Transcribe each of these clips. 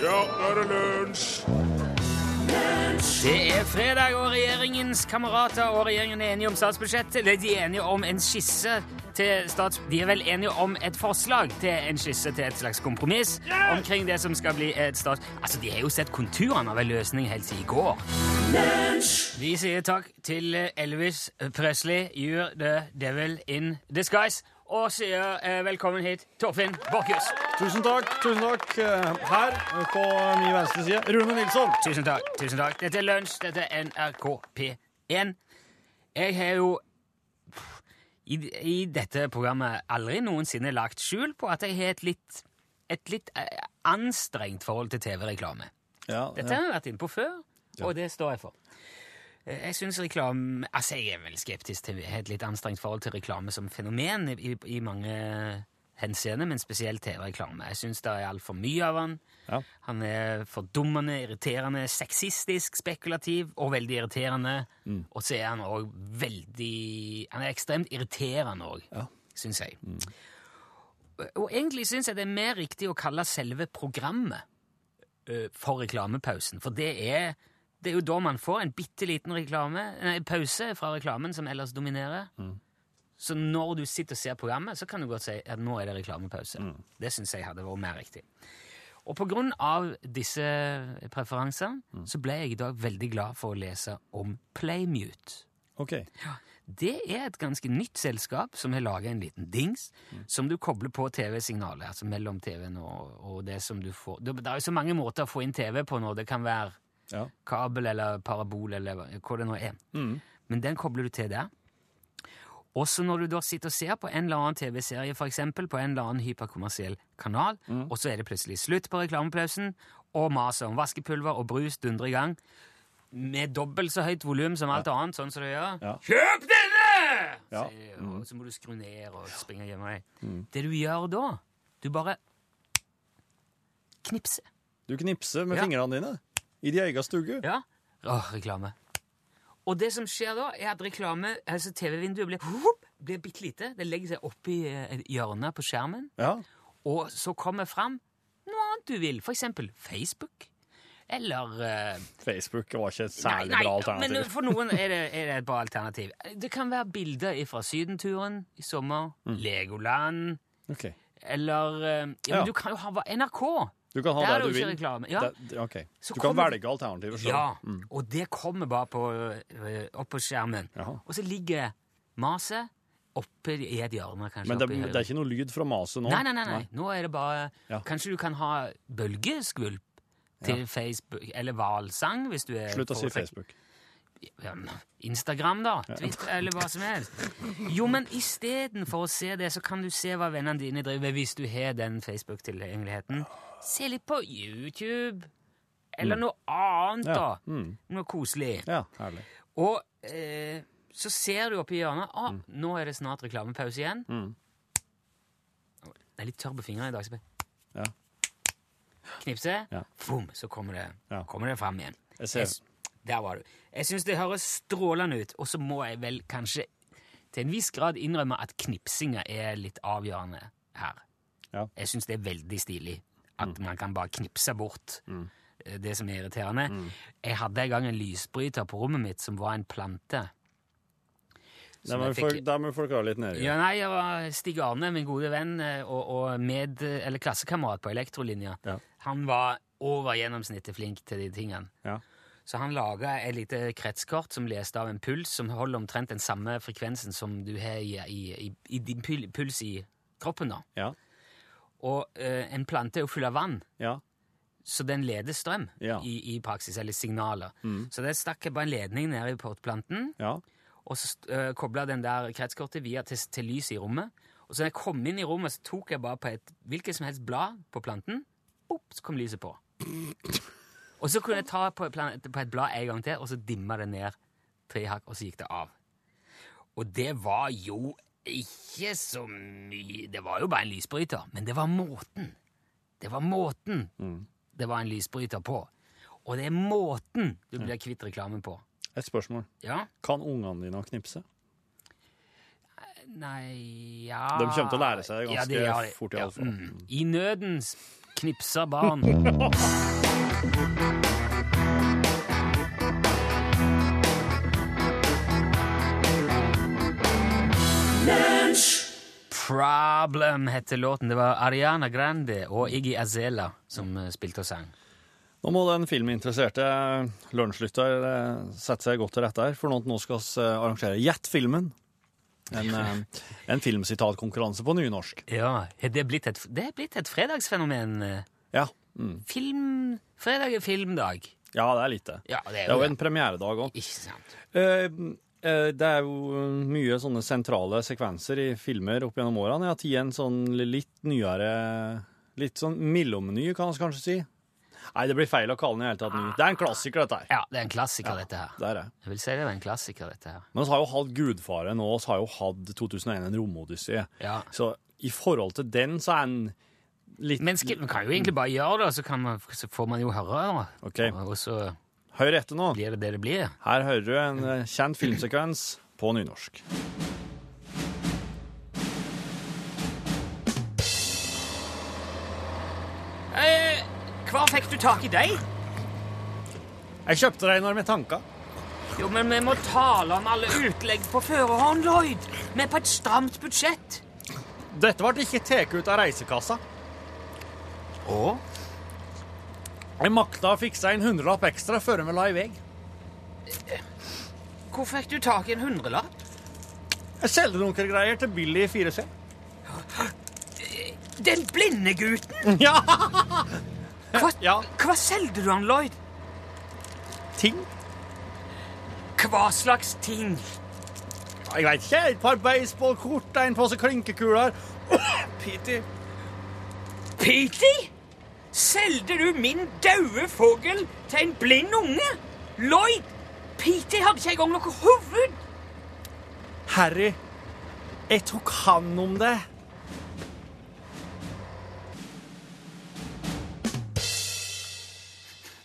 Ja, nå er det lunsj! Det er fredag, og regjeringens kamerater og regjeringen er enige om statsbudsjettet. De er enige om en skisse til stats... De er vel enige om et forslag til en skisse til et slags kompromiss omkring det som skal bli et stats... Altså, de har jo sett konturene av en løsning helt siden i går. Vi sier takk til Elvis Presley, You're the devil in disguise, og sier eh, velkommen hit, Torfinn Borchhus. Tusen takk. tusen takk. Eh, Her på min venstre side, Rune Nilsson. Tusen takk. tusen takk. Dette er Lunsj, dette er NRK P1. Jeg har jo i, i dette programmet aldri noensinne lagt skjul på at jeg har et litt, et litt eh, anstrengt forhold til TV-reklame. Ja, Dette har jeg vært inne på før, og det står jeg for. Eh, Jeg syns reklame Altså, jeg er vel skeptisk til et litt anstrengt forhold til reklame som fenomen i, i, mange henseende, men spesielt TV-reklame. Jeg syns det er altfor mye av han. Ja. Han er fordummende, irriterende, sexistisk, spekulativ og veldig irriterende. Og så er han òg veldig Han er ekstremt irriterende òg, Ja. syns jeg. Og egentlig syns jeg det er mer riktig å kalle selve programmet ø, for reklamepausen. For det er, det er jo da man får en bitte liten pause fra reklamen som ellers dominerer. Så når du sitter og ser programmet, så kan du godt si at nå er det reklamepause. Det syns jeg hadde vært mer riktig. Og på grunn av disse preferansene så ble jeg i dag veldig glad for å lese om Playmute. Ok. Det er et ganske nytt selskap som har laga en liten dings som du kobler på TV-signalet, altså mellom TV-en og, og det som du får Det, det er jo så mange måter å få inn TV på nå. Det kan være Ja. kabel eller parabol eller hva det nå er. Men den kobler du til der. Også når du da sitter og ser på en eller annen TV-serie, eksempel, på en eller annen hyperkommersiell kanal, og så er det plutselig slutt på reklamepausen, og maset om vaskepulver og brus dundrer i gang, med dobbelt så høyt volum som alt annet, sånn som det gjør. Ja. Kjøp denne! Ja. sier Og så må du skru ned og springe og gjemme deg. Det du gjør da, du bare knipser. Du knipser med Ja. fingrene dine i din egen stue? Ja. Åh, reklame. Og det som skjer da, er at reklame, altså TV-vinduet blir, whoop, blir bitte lite. Det legger seg oppi eh, et hjørne på skjermen, Ja. og så kommer fram noe annet du vil. For eksempel Facebook. Eller uh, Facebook var ikke et Nei, særlig nei, bra Men for noen er det, er det et bra alternativ. Det kan være bilder fra sydenturen i sommer, Legoland, Okay. eller uh, ja, men Ja. Du kan jo ha NRK! Du kan ha Der er det du vil. Ja. Det, okay. Du kan kommer- velge alternativer selv. Ja, og det kommer bare på, øh, opp på skjermen. Jaha. Og så ligger maset oppe i et hjørne, kanskje. Men det, det er ikke noe lyd fra maset nå? Nei, nei, nei, nei. Nå er det bare Ja. Kanskje du kan ha bølgeskvulp til Facebook, eller hvalsang, hvis du er Slutt å si Facebook. Ja, Instagram, da. Twitter, eller hva som helst. Jo, men istedenfor å se det, så kan du se hva vennene dine driver med hvis du har den Facebook-tilgjengeligheten. Se litt på YouTube. Eller noe annet, Ja, da. mm. Noe koselig. Ja, herlig. Og eh, så ser du oppi hjørnet ah, nå er det snart reklamepause igjen. Mm. Det er litt tørr på fingrene i dag. så jeg... Ja. Knipse, Ja. boom, så kommer det, Ja. kommer det fram igjen. Jeg ser. Jeg, der var du. Jeg syns det høres strålende ut, og så må jeg vel kanskje til en viss grad innrømme at knipsinga er litt avgjørende her. Ja. Jeg syns det er veldig stilig at man kan bare knipse bort mm. det som er irriterende. Jeg hadde en gang en lysbryter på rommet mitt som var en plante. Da må folk fikk- det forklare litt nedi. Ja, nei, jeg var Stig Arne, min gode venn eh, og, og med, eller klassekamerat på elektrolinja. Ja. Han var over gjennomsnittet flink til de tingene. Ja. Så han laga et lite kretskort som leste av en puls som holder omtrent den samme frekvensen som du har i, i, i, i din puls i kroppen. da. Ja. Og eh, en plante er jo full av vann, ja. så den leder strøm Ja. Mm. i, i praksis, eller signaler. Så det stakk jeg bare en ledning ned i portplanten, ja. og så eh, kobla den der kretskortet via til, til lyset i rommet. Og så da jeg kom inn i rommet, så tok jeg bare på et hvilket som helst blad på planten. Boop, så kom lyset på. Og så kunne jeg ta på, på et blad en gang til, og så dimma det ned tre hakk, og så gikk det av. Og det var jo ikke så mye Det var jo bare en lysbryter, men det var måten. Det var måten det var en lysbryter på. Og det er måten du blir kvitt reklamen på. Et spørsmål. Ja? Kan ungene dine knipse? Nei ja De kommer til å lære seg det ganske det ja, de. fort i alle fall. Mm. I nødens knipser barn. Problem heter låten. Det var Ariana Grande og Iggy Azela som eh, spilte og sang. Nå må den filminteresserte lunsjlytter eh, sette seg godt til rette her, for nå, skal vi eh, arrangere Gjett filmen. En, en filmsitatkonkurranse på nynorsk. Ja, er det, blitt et, det er blitt et fredagsfenomen. Ja. Mm. Film... Fredag er filmdag. ja, det er litt det. Ja, det er jo det. en premieredag òg. Ikke sant. Det er jo mye sånne sentrale sekvenser i filmer opp gjennom årene. Jeg har tatt en sånn litt nyere Litt sånn mellomny, kan vi kanskje si. Nei, det blir feil å kalle den i hele tatt ny. Det er en klassiker, dette her. Ja, det er en klassiker, dette her. Det er det. Jeg vil si det er en klassiker, dette her. Men vi har jo hatt Gudfaren, og vi har jo hatt 2001 en romodyssé. Ja. Så i forhold til den, så er den litt Men skal, man kan jo egentlig bare gjøre det, så, kan man, så får man jo høre det. Okay. Og så Hør etter nå. blir det det det blir. Her hører du en eh, kjent filmsekvens på nynorsk. Eh, hva fikk du tak i deg? Jeg kjøpte deg når vi tanka. Jo, men vi må tale om alle utlegg på førehånd, Lloyd. Vi er på et stramt budsjett. Dette ble ikke tatt ut av reisekassa. Og? Jeg makta å fikse en hundrelapp ekstra før vi la i vei. Hvor fikk du tak i en hundrelapp? Jeg selgte noen greier til Billy 4C. Den blinde gutten! Ja! Hva, Ja. hva selgte du han, Lloyd? Ting. Hva slags ting? Jeg veit ikke. Et par baseballkort, en pose klinkekuler. Pity. Petey? Selgte du min daue fugl til en blind unge? Lloyd! Petey hadde ikke engang noe hoved! Harry, jeg tok hand om det.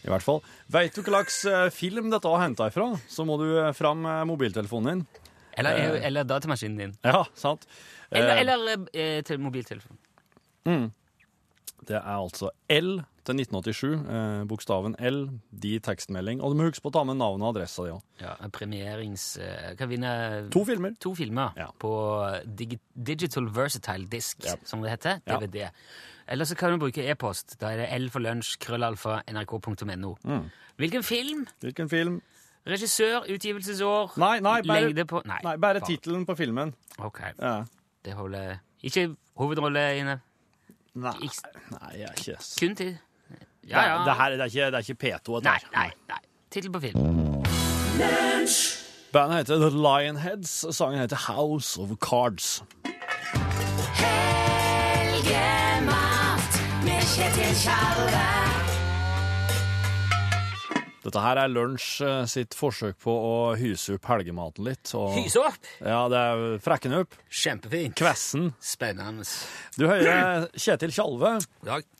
I hvert fall. Veit du hva slags eh, film dette var henta ifra, så må du eh, fram med mobiltelefonen din. Eller, eller datamaskinen din. Ja, sant? Eh, Eller, eller eh, mobiltelefonen. mobiltelefon. Det er altså L til 1987. Eh, bokstaven L, de tekstmelding. Og du må huske på å ta med navn og adressa di òg. Ja, premierings... eh, kan vinne To filmer. to filmer Ja. på dig Digital Versatile Disc, Ja. som det heter. Ja. DVD. Eller så kan du bruke e-post. Da er det L for lunsj, krøllalfa, nrk.no. Mm. Hvilken film? Hvilken film? Regissør, utgivelsesår, Nei, nei, bare, lengde på Nei, nei, bare tittelen på filmen. Ok, Ja. det holder. Ikke hovedrolle inne. Nei, nei, jeg er ikke Kun til Ja, ja. Det, det, her, det, er ikke, det er ikke P2. dette Nei, nei, nei. Tittel på film. Bandet heter The Lionheads, og sangen heter House of Cards. Helgemat med Kjetil Tjalve. Dette her er Lunsj eh, sitt forsøk på å hyse opp helgematen litt. Og, Hyse opp! Ja, det er frekken opp. Kjempefint. Kvessen. Spennende. Du hører Kjetil Tjalve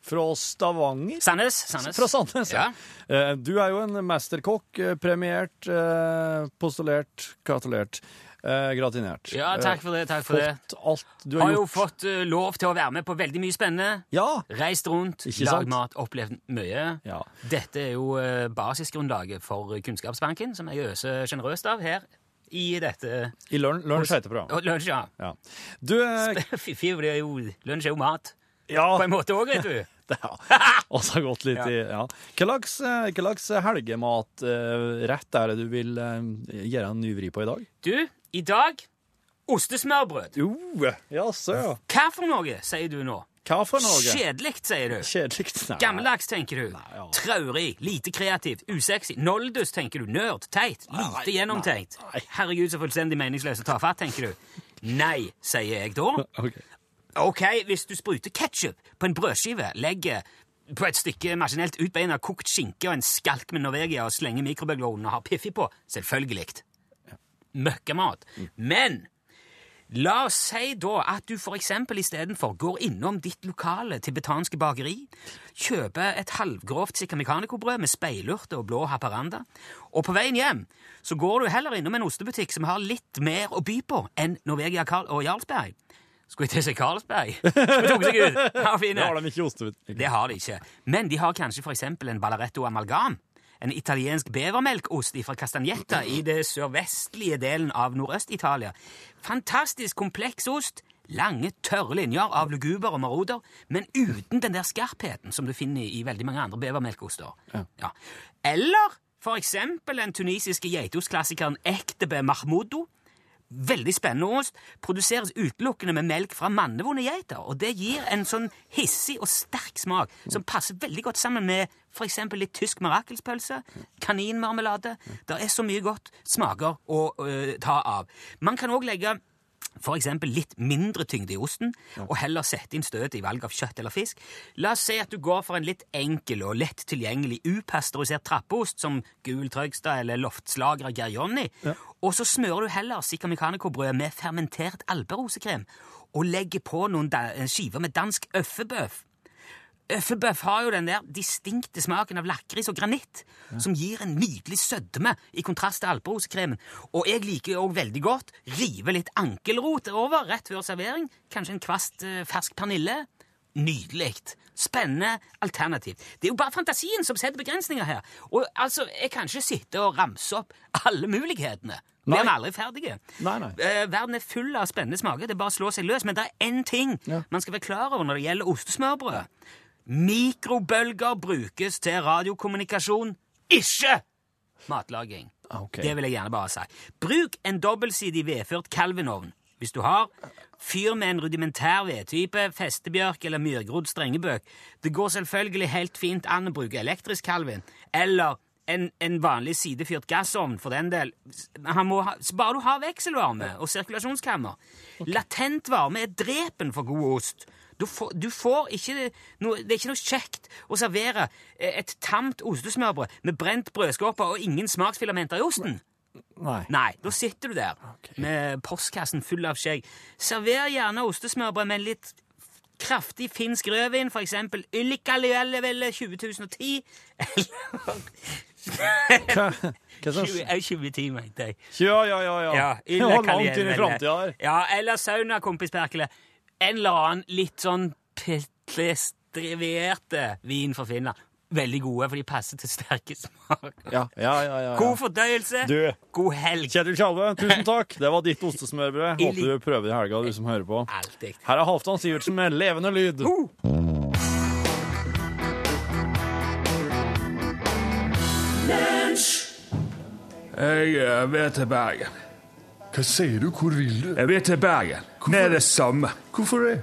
fra Stavanger. Sandnes. Sandnes. Fra Sandnes, ja. Eh, Du er jo en mesterkokk, eh, premiert, eh, postulert, gratulert, eh, gratinert. Ja, takk for det. takk for det. Fått alt du har Har jo fått eh, lov til å være med på veldig mye spennende. Ja! Reist rundt, Ikke sant? lagd mat, opplevd mye. Ja. Dette er jo eh, basisgrunnlaget for Kunnskapsbanken, som jeg øser sjenerøst av her i dette I lun- Lunsj heter programmet. Lunsj, ja. Ja. Du, eh, Fiffig, er jo, lunsj er jo mat. ja. På en måte òg, vet du. Det har også gått litt i ja. Hva slags, eh, slags helgematrett er det du vil eh, gjøre en ny vri på i dag? Du, i dag ostesmørbrød. Jo, jaså, ja. Hva for noe, sier du nå? Hva for noe? Kjedelig, sier du. Kjedelig? Nei. Gammeldags, tenker du. ja. Traurig, lite kreativt, usexy. Noldus, tenker du. Nerd, teit, lite Nei, gjennomtenkt. nei, nei. Herregud, så fullstendig meningsløst å ta fatt, tenker du. Nei, sier jeg da. Ok. Ok, hvis du spruter ketsjup på en brødskive, legger på et stykke maskinelt utbeina kokt skinke og en skalk med Norvegia og slenger mikrobølgeovnen og har Piffi på, selvfølgelig. Møkkamat. Men la oss si da at du eksempel istedenfor går innom ditt lokale tibetanske bakeri, kjøper et halvgrovt sikamikanicobrød med speilurte og blå haparanda, og på veien hjem så går du heller innom en ostebutikk som har litt mer å by på enn Norvegia og Jarlsberg. Skulle jeg til Carlsberg? Ut. Ja, fine. Det har de ikke ostebutikk. Det har de ikke. Men de har kanskje eksempel en Ballaretto amalgam. En italiensk bevermelkost fra Castagnetta i det sørvestlige delen av Nordøst-Italia. Fantastisk kompleks ost. Lange, tørre linjer av luguber og maroder, men uten den der skarpheten som du finner i veldig mange andre bevermelkoster. Ja. Eller for eksempel den tunisiske geitostklassikeren Ektebe Mahmoudou. Veldig spennende ost. Produseres utelukkende med melk fra mannevonde geiter. Og det gir en sånn hissig og sterk smak som passer veldig godt sammen med f.eks. litt tysk mirakelspølse, kaninmarmelade. Det er så mye godt smaker å øh, ta av. Man kan òg legge eksempel litt mindre tyngde i osten, og heller sette inn støtet i valg av kjøtt eller fisk. La oss si at du går for en litt enkel og lett tilgjengelig upasteurisert trappeost som Gul Trøgstad eller Loftslager Geir Jonny, og så smører du heller Sikka Mekanico-brød med fermentert alperosekrem og legger på noen skiver med dansk øffebøf. Øffebøff har jo den der distinkte smaken av lakris og granitt, som gir en nydelig sødme i kontrast til alperosekremen. Og jeg liker òg veldig godt rive litt ankelrot over rett før servering. Kanskje en kvast eh, fersk pernille. Nydelig. Spennende alternativ. Det er jo bare fantasien som setter begrensninger her. Og altså, jeg kan ikke sitte og ramse opp alle mulighetene. Blir Nei. vi aldri ferdige. Nei, nei. Eh, verden er full av spennende smaker. Det er bare å slå seg løs. Men det er én ting Ja. man skal være klar over når det gjelder ostesmørbrød. Mikrobølger brukes til radiokommunikasjon, ikke matlaging. Okay. Det vil jeg gjerne bare si. Bruk en dobbeltsidig vedført kalvinovn. Hvis du har, fyr med en rudimentær vedtype, festebjørk eller myrgrodd strengebøk. Det går selvfølgelig helt fint an å bruke elektrisk kalvin, eller en, en vanlig sidefyrt gassovn, for den del. Ha, bare du har vekselvarme og sirkulasjonskammer. Latent varme er drepen for god ost. Du får, du får ikke noe, Det er ikke noe kjekt å servere eh, et tamt ostesmørbrød med brent brødskorpe og ingen smaksfilamenter i osten. Nei. Nei, da sitter du der med postkassen full av skjegg. Server gjerne ostesmørbrød med en litt kraftig finsk rødvin, for eksempel Yllikallielle 2010. Hva, hva som 20, eh, 2010, mente jeg. Ja, ja, ja. ja. Ja, langt inn i framtida her. Ja, eller sauna, kompis Perkele. En eller annen litt sånn petlestrivierte vin fra Finland. Veldig gode, for de passer til sterke smaker. Ja, ja, ja, ja, ja. God fordøyelse. Du. God helg. Kjetil Tjalve, tusen takk. Det var ditt ostesmørbrød. Håper du prøver det i helga, du som hører på. Altid. Her er Halvdan Sivertsen med levende lyd. Jeg er ved til Bergen. Hva sier du? Hvor vil du? Jeg vil til Bergen. Det er det samme. Hvorfor det?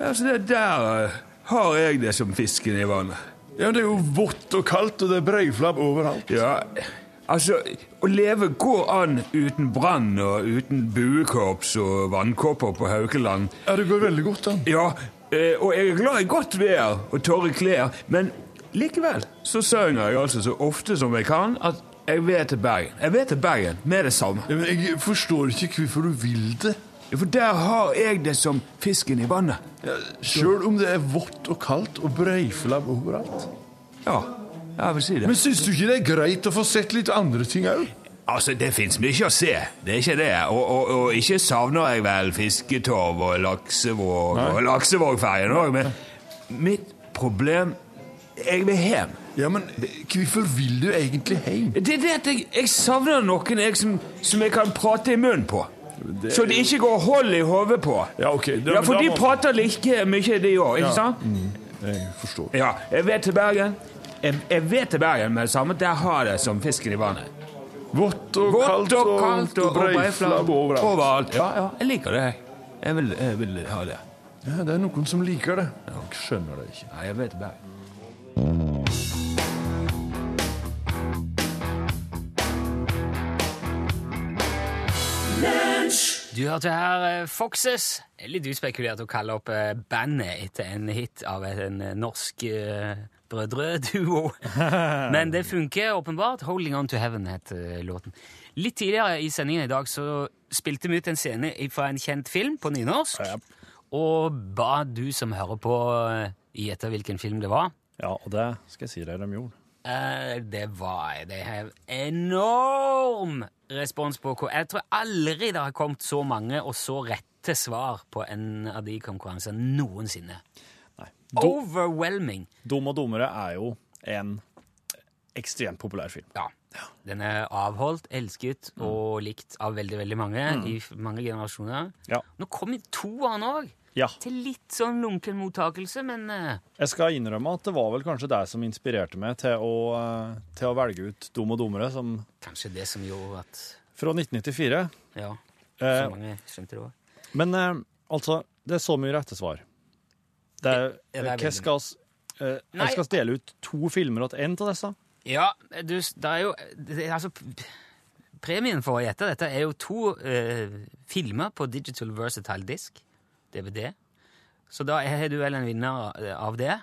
Altså, det Der eh, har jeg det som fisken i vannet. Ja, men Det er jo vått og kaldt, og det er breiflabb overalt. Ja, altså Å leve går an uten brann og uten buekorps og vannkopper på Haukeland. Ja, Det går veldig godt an. Ja, eh, og jeg er glad i godt vær og tørre klær, men likevel så synger jeg altså så ofte som jeg kan at jeg vil til Bergen. Jeg vil til Bergen med det samme. Ja, men Jeg forstår ikke hvorfor du vil det. For der har jeg det som fisken i vannet. Ja, Sjøl om det er vått og kaldt og breiflabb overalt. Ja, jeg vil si det. Men syns du ikke det er greit å få sett litt andre ting òg? Altså, det fins mye å se. Det er ikke det. Og, og, og ikke savner jeg vel fisketorv og laksevåg og laksevågferjen òg, men mitt problem Jeg vil hjem. Ja, men hvorfor vil du egentlig hjem? Det er det at jeg, jeg savner noen jeg som, som jeg kan prate i munnen på. Så det ikke går hold i hodet på. Ja, ok. Da, Ja, for da de må- prater like mye, de òg, ikke Ja. sant? Jeg forstår. Ja, jeg vet til Bergen. Jeg, jeg vet til Bergen med det samme. Der har jeg det som fisken i vannet. Vått og kaldt og og, kaldt og breiflabb overalt. overalt. Ja, ja, jeg liker det. jeg. Jeg vil, jeg vil ha det. Ja, Det er noen som liker det. Jeg skjønner det ikke. Nei, jeg vet Bergen. Du hørte her eh, Foxes. eller du Litt uspekulert å kalle opp eh, bandet etter en hit av en eh, norsk uh, brødreduo. Men det funker åpenbart. 'Holding On To Heaven' het låten. Litt tidligere i sendingen i dag så spilte vi ut en scene fra en kjent film på nynorsk. Og ba du som hører på, gjette hvilken film det var. Ja, og det skal jeg si deg de gjorde. Eh, det var det har enorm respons på. hvor- Jeg tror aldri det har kommet så mange og så rette svar på en av de konkurransene noensinne. Nei. Do, Overwhelming. Dum og dummere er jo en ekstremt populær film. Ja. Den er avholdt, elsket Mm. og likt av veldig veldig mange i mange generasjoner. Ja. Nå kommer toeren òg, Ja. til litt sånn lunken mottakelse, men eh, Jeg skal innrømme at det var vel kanskje det som inspirerte meg til å, eh, til å velge ut Dum og dummere, som kanskje det som gjorde at fra 1994. Ja, Eh, så mange skjønte det òg. Men altså, det er så mye rette svar. Det er, Ja, det er skal, eh, jeg skal dele ut to filmer til en av disse. Ja, du, det er jo det, er altså Premien for å gjette dette er jo to eh, filmer på Digital Versatile Disc, DVD. Så da har du vel en vinner av det?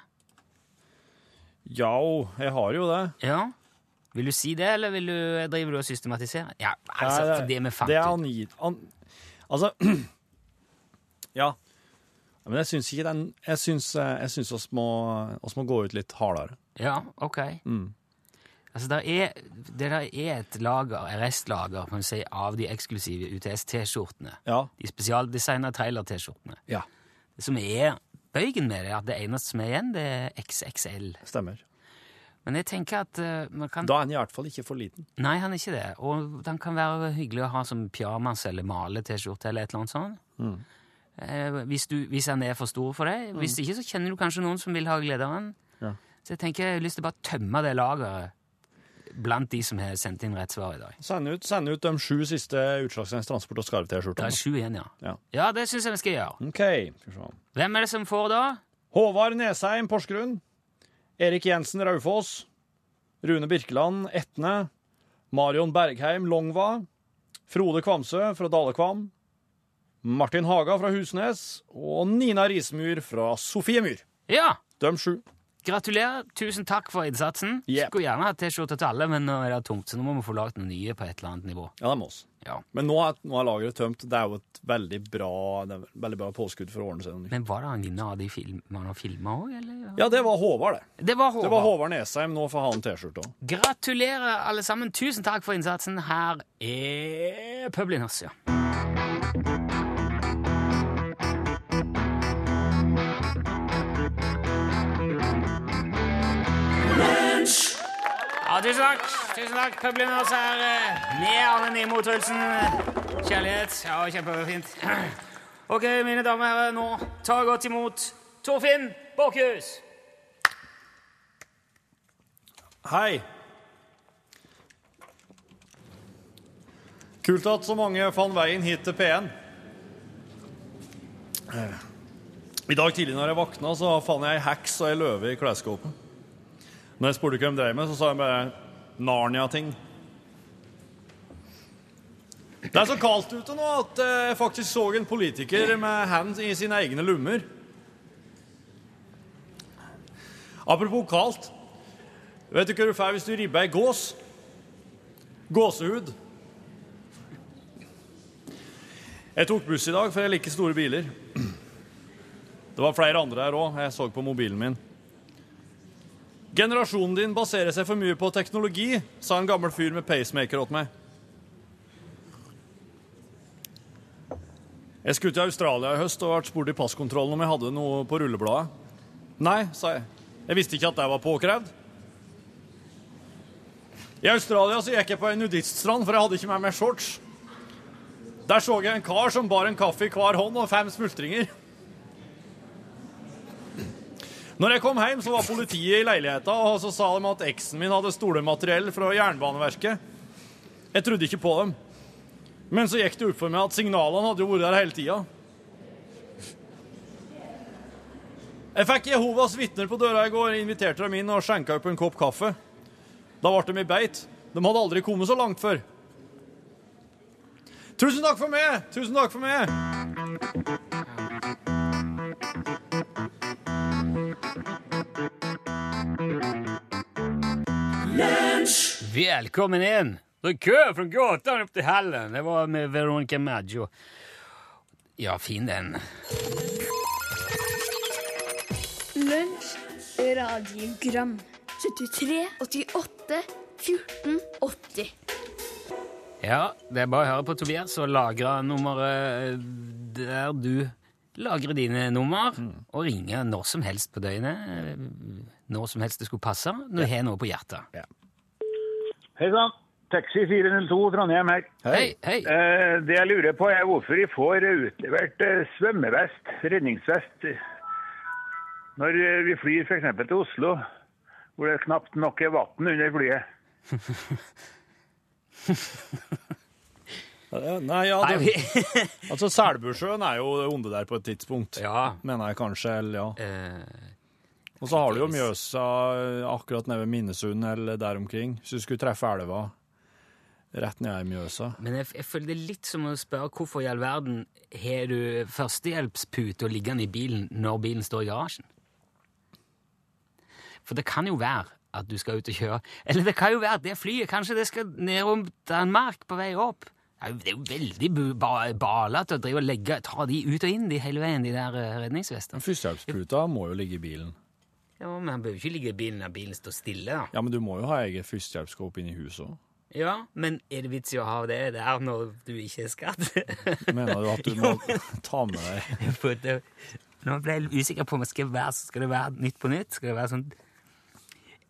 Ja, jeg har jo det. Ja. Vil du si det, eller vil du, driver du og systematiserer? Ja, altså, Nei, det, det vi fant det er angitt an, Altså Ja. Men jeg syns ikke den Jeg syns, eh, syns oss, må, må gå ut litt hardere. Ja, ok. Mm. Altså, det er, det der er et lager, restlager, kan du si, av de eksklusive UTS-T-skjortene. Ja. De spesialdesigna trailer-T-skjortene. ja. Det som er bøygen med det, er at det eneste som er igjen, det er XXL. Stemmer. Men jeg tenker at uh, man kan Da er han i hvert fall ikke for liten. Nei, han er ikke det. Og den kan være hyggelig å ha som pyjamas eller male-T-skjorte eller et eller annet sånt. Mm. Uh, hvis, du, hvis han er for stor for deg. Hvis ikke, så kjenner du kanskje noen som vil ha glede av den. Ja. Så jeg tenker jeg har lyst til å bare tømme det lageret blant de som har sendt inn rett svar i dag. Send ut, send ut de sju siste Utslagsnes Transport og Det Skarv-T-skjortene. er sju igjen, ja. Ja. Ja, det syns jeg vi skal gjøre. OK. Hvem er det som får da? Håvard Nesheim, Porsgrunn. Erik Jensen, Raufoss. Rune Birkeland, Etne. Marion Bergheim, Longva. Frode Kvamsø fra Dalekvam. Martin Haga fra Husnes. Og Nina Rismyr fra Sofiemyr. Ja! De sju. Gratulerer. Tusen takk for innsatsen. Yep. Skulle gjerne hatt T-skjorte til alle, men nå er det tomt, så nå må vi få lagd noen nye på et eller annet nivå. Ja, det må oss. Ja. Men nå er, nå er lageret tømt. Det er jo et veldig bra, veldig bra påskudd for å ordne seg. Men var det han vinner av de filmene han filma òg, eller? Ja, det var Håvard, det. Det var Håvard. Det var Håvard Nesheim. Nå får han T-skjorte òg. Gratulerer, alle sammen. Tusen takk for innsatsen. Her er Publinas, ja. Tusen takk. Tusen takk. Publinas her. eh, Med Arne Nimo Trulsen. Kjærlighet. Ja, kjempefint. Ok, mine damer og herrer, nå tar godt imot Torfinn Borchhus. Hei. Kult at så mange fant veien hit til P1. Eh, I dag tidlig når jeg våkna, så fant jeg ei heks og ei løve i klesskapet. Når jeg spurte hva de drev med, så sa jeg bare Narnia-ting. Det er så kaldt ute nå at eh, jeg faktisk så en politiker med hand i sine egne lommer. Apropos kaldt. Vet du hva du får hvis du ribber ei gås? Gåsehud. Jeg tok buss i dag, for jeg liker store biler. Det var flere andre her òg. Jeg så på mobilen min. Generasjonen din baserer seg for mye på teknologi, sa en gammel fyr med pacemaker åt meg. Jeg skulle til Australia i høst og ble spurt i passkontrollen om jeg hadde noe på rullebladet. Nei, sa jeg. Jeg visste ikke at det var påkrevd. I Australia så gikk jeg på en nudiststrand, for jeg hadde ikke med meg shorts. Der så jeg en kar som bar en kaffe i hver hånd og fem smultringer. Når jeg kom hjem, så var politiet i leiligheta, og så sa de at eksen min hadde stolemateriell fra Jernbaneverket. Jeg trodde ikke på dem. Men så gikk det opp for meg at signalene hadde jo vært der hele tida. Jeg fikk Jehovas vitner på døra i går, inviterte dem inn og skjenka opp en kopp kaffe. Da ble de i beit. De hadde aldri kommet så langt før. Tusen takk for meg! Tusen takk for meg! Välkommen in! Det är kö från gatan opp til hallen. Det var med Veronica Maggio. Ja, fin den. Lunsj, radiogram 73, 88, 14, 80 Ja, det er bare å høre på Tobias og lagre nummeret der du lagrer dine nummer, og ringe når som helst på døgnet. Når som helst det skulle passe, når du har noe på hjertet. Hei sann. Taxi 402 Trondheim her. Hei, hei. Eh, det jeg lurer på er hvorfor de får utlevert eh, svømmevest, redningsvest, når eh, vi flyr f.eks. til Oslo, hvor det er knapt nok er vann under flyet. Nei, ja, Nei, det, altså Selbusjøen er jo onde der på et tidspunkt. Ja. Mener jeg kanskje, eller ja. eh, Og så har du jo Mjøsa eh, akkurat nede ved Minnesund eller der omkring. Så du skulle treffe elva rett nede i Mjøsa. Men jeg, jeg føler det er litt som å spørre hvorfor i all verden har du førstehjelpspute liggende i bilen når bilen står i garasjen? For det kan jo være at du skal ut og kjøre. Eller det kan jo være at det flyet kanskje det skal nedom Danmark på vei opp. Det er jo- veldig balete å drive og legge, ta de ut og inn de hele veien, de der eh, redningsvestene. Førstehjelpsputa må jo ligge i bilen. Ja, men han jo ikke ligge i bilen når bilen står stille, da. Ja, men du må jo ha eget førstehjelpsskåp inni huset òg. Ja, men er det vits i å ha det der når du ikke er skadd? Mener du at du må ta med deg nå ble jeg usikker på om det skal være, skal det være Nytt på nytt. Skal det være sånn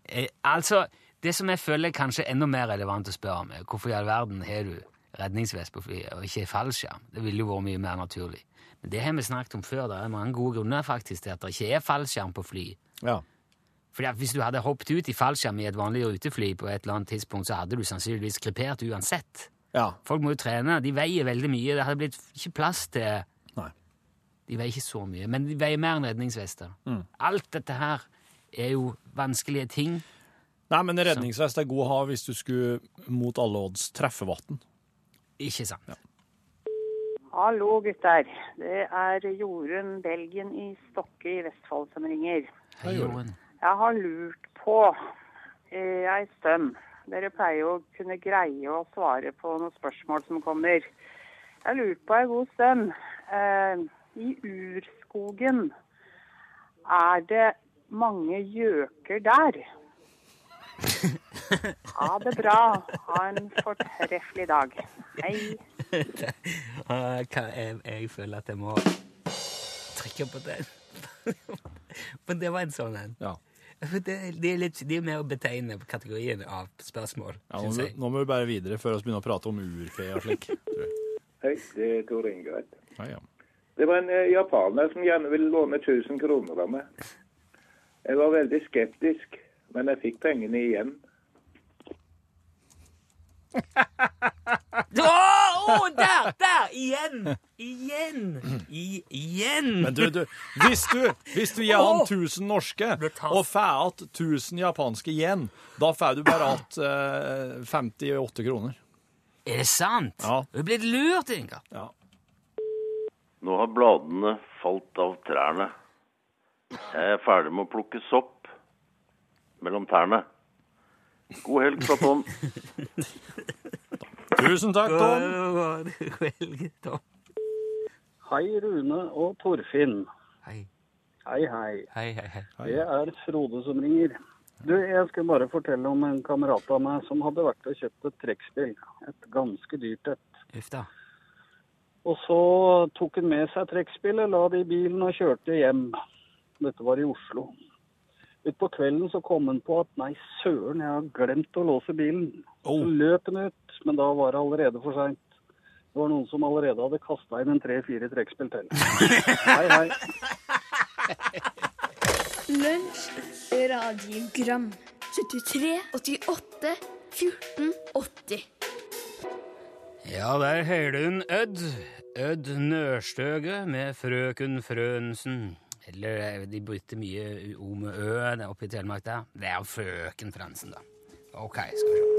eh, Altså, det som jeg føler er kanskje enda mer relevant å spørre om, er hvorfor i all verden har du redningsvest på flyet og ikke fallskjerm? Det ville jo vært mye mer naturlig. Men det har vi snakket om før. Det er mange gode grunner faktisk til at det ikke er fallskjerm på fly. Ja. Fordi at Hvis du hadde hoppet ut i fallskjerm i et vanlig rutefly på et eller annet tidspunkt, så hadde du sannsynligvis krepert uansett. ja. Folk må jo trene. De veier veldig mye. Det hadde blitt ikke plass til Nei. De veier ikke så mye, men de veier mer enn redningsvester. Mm. Alt dette her er jo vanskelige ting. Nei, men redningsvest er god å ha hvis du skulle mot alle odds treffe vann. Ikke sant? Hallo, gutter. Det er Jorunn Belgen i Stokke i Vestfold som ringer. Hei, Jorunn. Jeg har lurt på eh, ei stund. Dere pleier jo å kunne greie å svare på noen spørsmål som kommer. Jeg har lurt på ei god stund. Eh, I urskogen, er det mange gjøker der? Ha det bra. Ha en fortreffelig dag. Hei. Jeg, jeg føler at jeg må trykke på den. For det var en sånn en. Ja. Det, det er litt, de er mer å betegne på kategorien av spørsmål, Ja, nå, jeg. nå må vi bare videre før vi begynner å prate om urfe og slik. Hei, det er Tor Inge. Ja, ja. Det var en eh, japaner som gjerne ville låne 1000 kroner av meg. Jeg var veldig skeptisk, men jeg fikk pengene igjen. Å, å, der! Der! Igjen! Igjen! I, igjen! Men du, du, hvis du, hvis du gir han 1000 norske og får igjen 1000 japanske yen, da får du bare igjen eh, 58 kroner. Er det sant? Ja. Du er blitt lurt, Inga. Ja. Nå har bladene falt av trærne. Jeg er ferdig med å plukke sopp mellom tærne. God helg Platon. Tusen takk, Tom. Tom. Hei, Rune og Torfinn. Hei. Hei, hei. Hei, hei, hei. Det er Frode som ringer. Du, jeg skal bare fortelle om en kamerat av meg som hadde vært og kjøpt et trekkspill. Et ganske dyrt et. Uff da. Og så tok han med seg trekkspillet, la det i bilen og kjørte hjem. Dette var i Oslo. Utpå kvelden så kom han på at nei, søren, jeg har glemt å låse bilen. Så løp han ut, men da var det allerede for seint. Det var noen som allerede hadde kasta inn en tre-fire trekkspill til. Hei, hei. Lunsj, radiogram 73, 88, 14, 80 Ja, der hører du en Ødd. Ødd Nørstøge med Frøken Frønsen. Eller eh, de brukte mye O med Ø der oppe i Telemark der. Det er jo Frøken Fransen, da. Ok, skal vi se.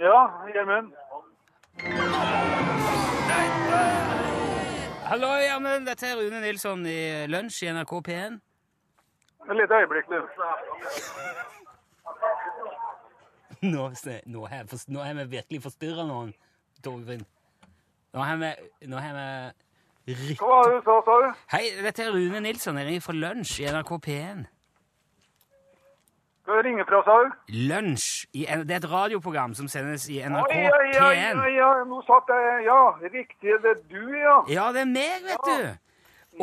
Ja, Gjermund. Hallo, Gjermund. Dette er Rune Nilsson i Lunsj i NRK P1. Et lite øyeblikk, du. Nå, nå, har, jeg nå har vi virkelig forstyrra noen, Torfinn. Nå har vi, nå har vi rykt Hva var det du sa, sa du? Hei, dette er Rune Nilsson. Jeg ringer fra Lunsj i NRK P1. Hva ringe fra, sa du? Lunsj. I, det er et radioprogram som sendes i NRK Oi, ja, ja, ja, P1. ja, nå satt jeg Ja, riktig, det er du, ja. Ja, det er meg, vet du.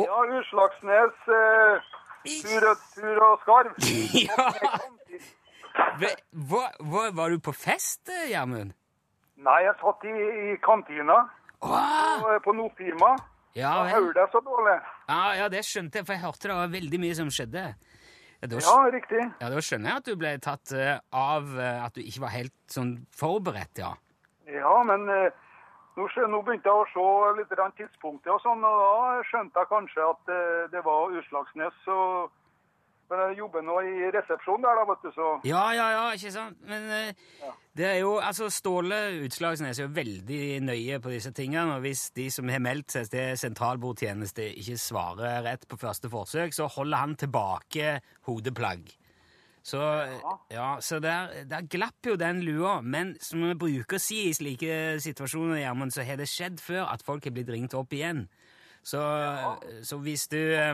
Ja, Utslagsnes, eh, tur, og, og skarv. ja. Hva, hva, var du på fest, eh, Gjermund? Nei, jeg satt i, i kantina på, på Nordfirma. Ja, Jeg hører deg så dårlig. Ja, ja, det skjønte jeg, for jeg hørte det var veldig mye som skjedde. Ja, da, Ja, riktig. ja, da skjønner jeg at du ble tatt eh, av eh, at du ikke var helt sånn forberedt, ja. Ja, men eh, nå, nå begynte jeg å se litt tidspunktet og sånn, og da skjønte jeg kanskje at eh, det var Utslagsnes. Og, men jeg jobber nå i resepsjon der, da, vet du, så Ja, ja, ja, ikke sant? Men eh, det er jo, altså Ståle Utslagsnes er jo veldig nøye på disse tingene, og hvis de som har meldt seg til sentralbordtjeneste ikke svarer rett på første forsøk, så holder han tilbake hodeplagg. Så, ja, så der, der glapp jo den lua, men som vi bruker å si i slike situasjoner, Gjermund, så har det skjedd før at folk har blitt ringt opp igjen. Så, så hvis du eh,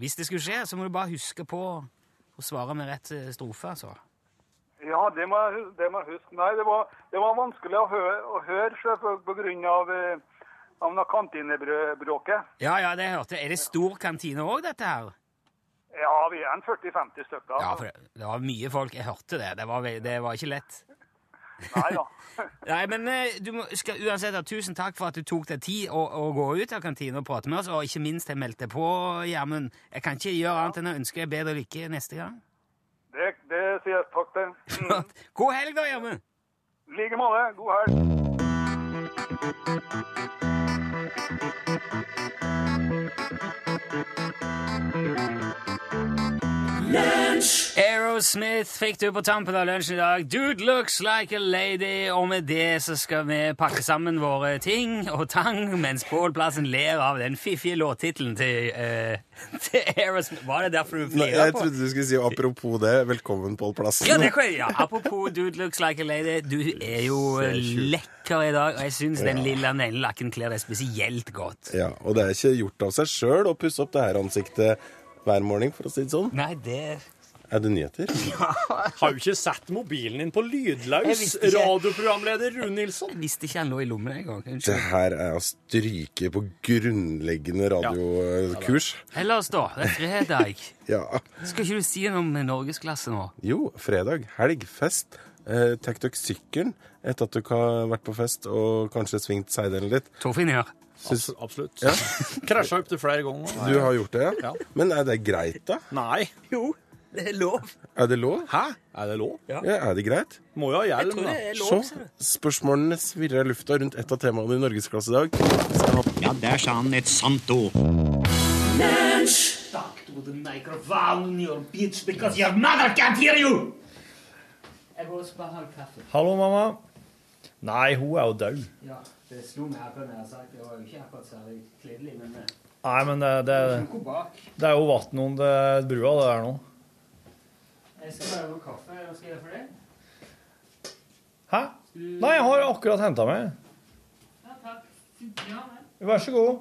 Hvis det skulle skje, så må du bare huske på å svare med rett eh, strofe, altså. Ja, det må det må jeg huske. Nei, det var, det var vanskelig å høre, å høre selv grunn av, eh, av kantinebråket. Ja, ja, det hørte jeg. Er det stor kantine òg, dette her? Ja, vi er en 40-50 stykker. Ja, for det, det var mye folk. Jeg hørte det. Det var, det var ikke lett. Nei da. Nei, men eh, du må, skal uansett ha tusen takk for at du tok deg tid å, å gå ut av kantina og prate med oss, og ikke minst jeg meldte på, Gjermund. Jeg kan ikke gjøre annet enn å ønske deg bedre lykke neste gang. Det, det sier jeg takk til. Mm. God helg, da, Gjermund! I like måte. God helg. Aerosmith fikk du på tampen av lunsjen i dag. Dude looks like a lady. Og med det så skal vi pakke sammen våre ting og tang, mens Pål Plassen ler av den fiffige låttittelen til, uh, til Aerosmith. Var det derfor du flira på? jeg trodde du skulle si apropos det. Velkommen, Pål Plassen. Ja, det kan ja. Apropos Dude looks like a lady. Du er jo lekker i dag, og jeg syns den lilla neglelakken kler deg spesielt godt. Ja, Og det er ikke gjort av seg sjøl å pusse opp det her ansiktet hver morgen, for å si det sånn. Nei, det Er det nyheter? Har jo ikke sett mobilen din på lydløs? Radioprogramleder Rune Nilsson. Jeg visste ikke han lå i lommen engang. Det her er å stryke på grunnleggende radiokurs. Ellers, da. Det er fredag. Ja. Skal ikke du si noe om norgesklasse nå? Jo, fredag. Helg. Fest. Eh, Tek dere sykkelen etter at dere har vært på fest og kanskje svingt seidelen litt? Torfinn gjør. Syns- Absolutt. Ja. Krasja opp til flere ganger. Du har gjort det, ja? Ja. Men er det greit, da? Nei. Jo, det er lov. Er det lov? Hæ? Er det lov? Ja, Er det greit? Må jo ha Jeg hjelm, tror da. det er lov, Så, spørsmålene svirrer i lufta rundt et av temaene i Norgesklasse i dag. Ha Ja, der sa han et sant ord. Talk to the microphone, you bitch, because your mother can't hear you! Jeg går og bare har kaffe. Hallo, mamma. Nei, hun er jo død. Ja, det slo meg akkurat når jeg sagt det. var jo ikke akkurat særlig kledelig, men eh, Nei, men det, det, bak. det er jo vann under brua, det der nå. Jeg skal bare ha kaffe. Hva skal jeg gjøre for det? Hæ? Nei, jeg har akkurat henta meg. Ja, takk. Ja. Vær så god.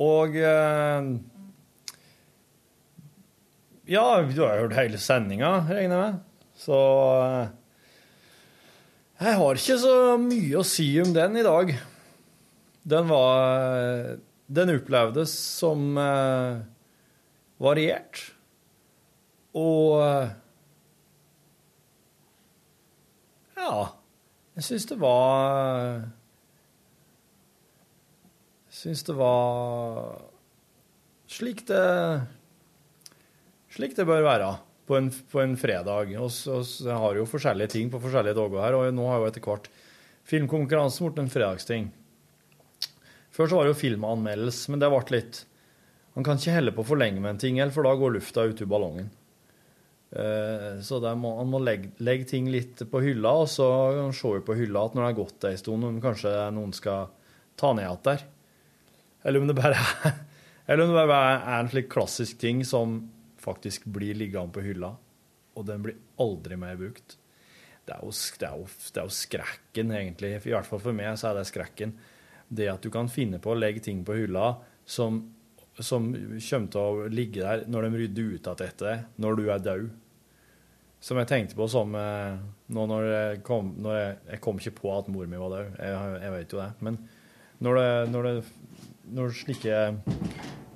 Og eh, Ja, du har hørt hele sendinga, regner jeg med. Så eh, Jeg har ikke så mye å si om den i dag. Den var Den opplevdes som eh, variert. Og eh, Ja. Jeg syns det var syns det var slik det Slik det bør være på en, på en fredag. Og har jo forskjellige ting på forskjellige dager her, og nå har jo etter hvert filmkonkurransen blitt en fredagsting. Før så var det jo filmanmeldelse, men det ble litt Man kan ikke helle på for lenge med en ting, for da går lufta ut i ballongen. Eh, Så må, man må legge, legge ting litt på hylla, og så se på hylla at når det har gått ei stund, om kanskje noen skal ta ned igjen der. Eller om det bare er, eller om det bare er en slik klassisk ting som faktisk blir liggende på hylla, og den blir aldri mer brukt. Det er, jo, det, er jo, det er jo skrekken, egentlig. I hvert fall for meg så er det skrekken. Det at du kan finne på å legge ting på hylla som, som kommer til å ligge der når de rydder ut igjen etter deg, når du er død. som jeg tenkte på som eh, nå når jeg kom når jeg, jeg kom ikke på at mor mi var død, jeg, jeg vet jo det. Men når det, når det når slike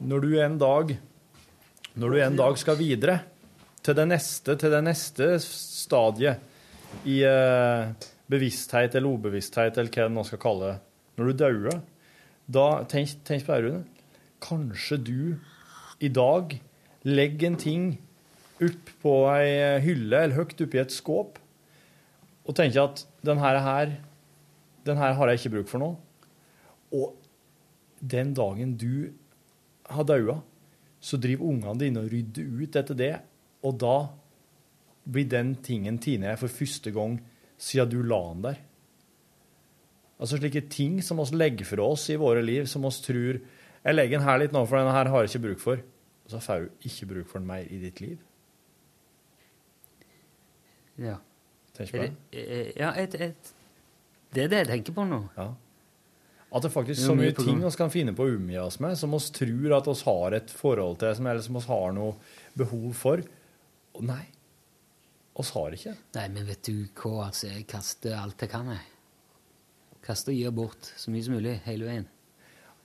Når du en dag Når du en dag skal videre til det neste, til det neste stadiet i eh, bevissthet eller ubevissthet, eller hva en nå skal kalle det, når du dauer, da tenk, tenk på det, Rune. Kanskje du i dag legger en ting opp på ei hylle eller høyt oppi et skåp og tenker at den her, den her har jeg ikke bruk for nå. Og den dagen du har daua, så driver ungene dine og rydder ut etter det, og da blir den tingen Tine for første gang siden du la den der. Altså slike ting som oss legger fra oss i våre liv, som oss tror Jeg legger den her litt nå, for denne her har jeg ikke bruk for. Og så får du ikke bruk for den mer i ditt liv. Ja. Tenk på den? ja, et, et, det er det jeg tenker på nå. Ja. At det faktisk er så mye ting vi kan finne på å omgi oss med, som oss tror at oss har et forhold til, som, eller som oss har noe behov for. Og nei, oss har ikke. Nei, men vet du hva, altså, jeg kaster alt jeg kan, jeg. Kaster og gir bort så mye som mulig, hele veien.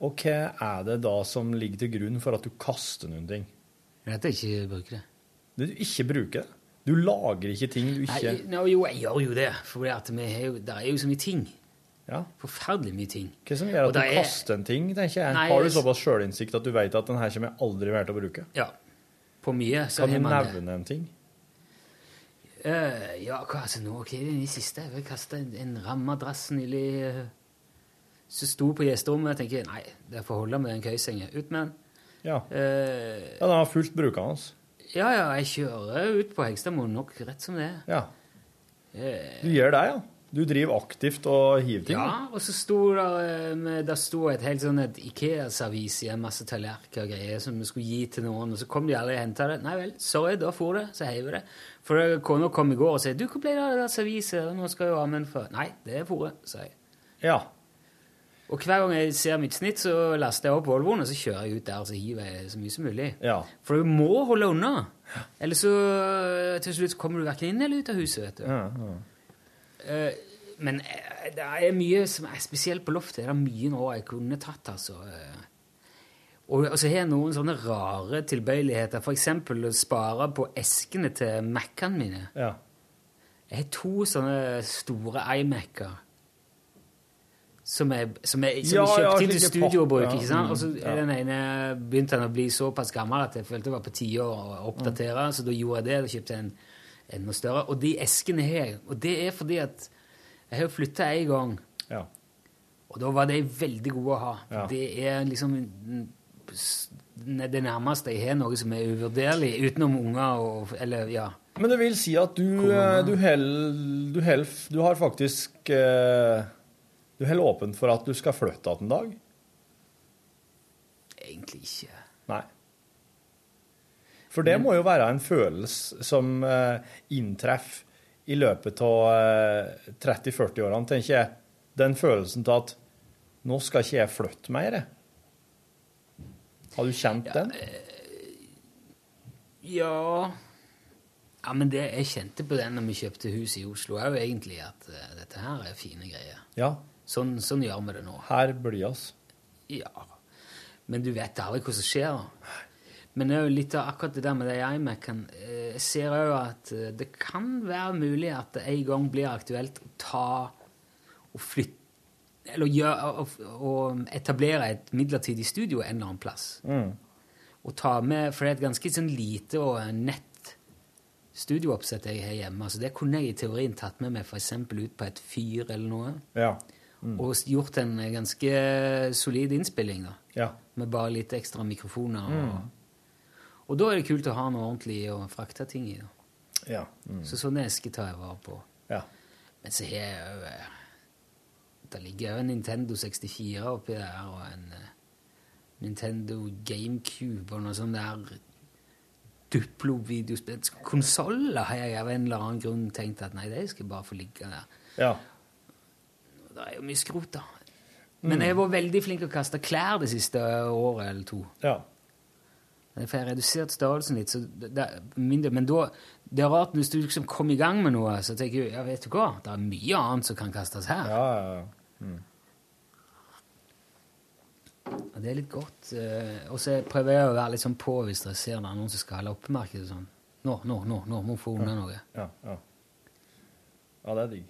Og hva er det da som ligger til grunn for at du kaster noen ting? At jeg ikke bruker det. Du ikke bruker det? Du lager ikke ting du ikke Nei, no, jo, jeg gjør jo det, for det, er jo så mye ting. Ja. Forferdelig mye ting. Hva som gjør at du er- kaster en ting, tenker jeg? Nei, har du såpass sjølinnsikt at du vet at den her kommer jeg aldri mer til å bruke? Ja. På mye så Kan du har man det. nevne en ting? Uh, ja, hva altså nå? Hva er det siste? Jeg kasta en, en rammadrass nylig eh, som sto på gjesterommet. Jeg tenkte, nei, det får holde med den køysenga. Ut med den. Ja. Eh, Ja, den har fullt brukende. ja, ja, jeg kjører ut på Hegstadmoen nok rett som det er. Ja. Eh, Du gjør det, ja? Du driver aktivt og hiver ting? ja, og så sto det, eh, med- der sto et helt sånn et Ikea-servis i en masse tallerkener og greier som vi skulle gi til noen, og så kom de aldri og henta det. Nei vel, sorry, da for det, så heiv vi det. For kona kom i går og sa du, hvor ble det av det der serviset? Nå skal jo en for Nei, det er fôret, sa jeg. Ja. Og hver gang jeg ser mitt snitt, så laster jeg opp Volvoen, og så kjører jeg ut der så hiver jeg så mye som mulig. Ja. For du må holde unna. Eller så til slutt kommer du verken inn eller ut av huset, vet du. Ja, ja. Eh, men eh, det er mye som er spesielt på loftet. Det er mye nå jeg kunne tatt, altså. Eh, Og, så har jeg noen sånne rare tilbøyeligheter. Eksempel å spare på eskene til Mac-ene mine. Ja. Jeg har to sånne store iMac-er. Som jeg, som er som Ja, kjøpte inn til studiobruk. ja. ikke sant? Mm, Og så ja. er den ene begynte han å bli såpass gammel at jeg følte det var på tide å oppdatere. Så da gjorde jeg det. Da kjøpte jeg en enda større. Og de eskene her. Og det er fordi at jeg har flytta en gang. Ja. Og da var de veldig gode å ha. Ja. Det er liksom mm, det nærmeste jeg har noe som er uvurderlig, utenom unger og Eller, ja. Men det vil si at du, eh, du, held, du, held, du har faktisk eh, Du holder åpent for at du skal flytte igjen en dag? Egentlig ikke. Nei. For det må jo være en følelse som uh, inntreffer i løpet av eh, 30-40-årene, tenker jeg. Den følelsen til at nå skal ikke jeg flytte mer. Har du kjent den? Ja Ja, men det, jeg kjente på den når vi kjøpte hus i Oslo òg, egentlig, at uh, dette her er fine greier. Ja. Sånn, sånn gjør vi det nå. Her blir oss. Ja. Men du vet aldri hva som skjer. Men det er jo litt av akkurat det der med det iMac-en. eh, Jeg ser òg at eh, det kan være mulig at det en gang blir aktuelt å ta og flytte Eller gjøre, å, å etablere et midlertidig studio en eller annen plass. Mm. Og ta med For det er et ganske sånn lite og nett studiooppsett jeg har hjemme. Altså det kunne jeg i teorien tatt med meg f.eks. ut på et fyr eller noe. Ja. Og gjort en ganske solid innspilling, da. Ja. Med bare litt ekstra mikrofoner. Mm. Og, og da er det kult å ha noe ordentlig å frakte ting i. Da. Ja. Mm. Så sånne esker tar jeg vare på. Ja. Men så har jeg jo eh, Det ligger jo en Nintendo 64 oppi der, og en eh, Nintendo GameCube og noe sånt der Duplo-videospill Konsoller har jeg av en eller annen grunn tenkt at nei, de skal bare få ligge der. Ja. Det er jo mye skrot, da. Men jeg var veldig flink til å kaste klær det siste året eller to. Ja. For jeg har redusert størrelsen litt, så det, mindre. Men da, det er rart hvis du liksom kommer i gang med noe, så tenker du ja, vet du hva, det er mye annet som kan kastes her. Ja, ja, ja. Mm. Og det er litt godt. eh, og så prøver jeg å være litt sånn på hvis dere ser er noen som skal ha loppemarked og sånn. Nå, nå, nå, nå må vi få unna noe. Ja, ja. ja, det er digg.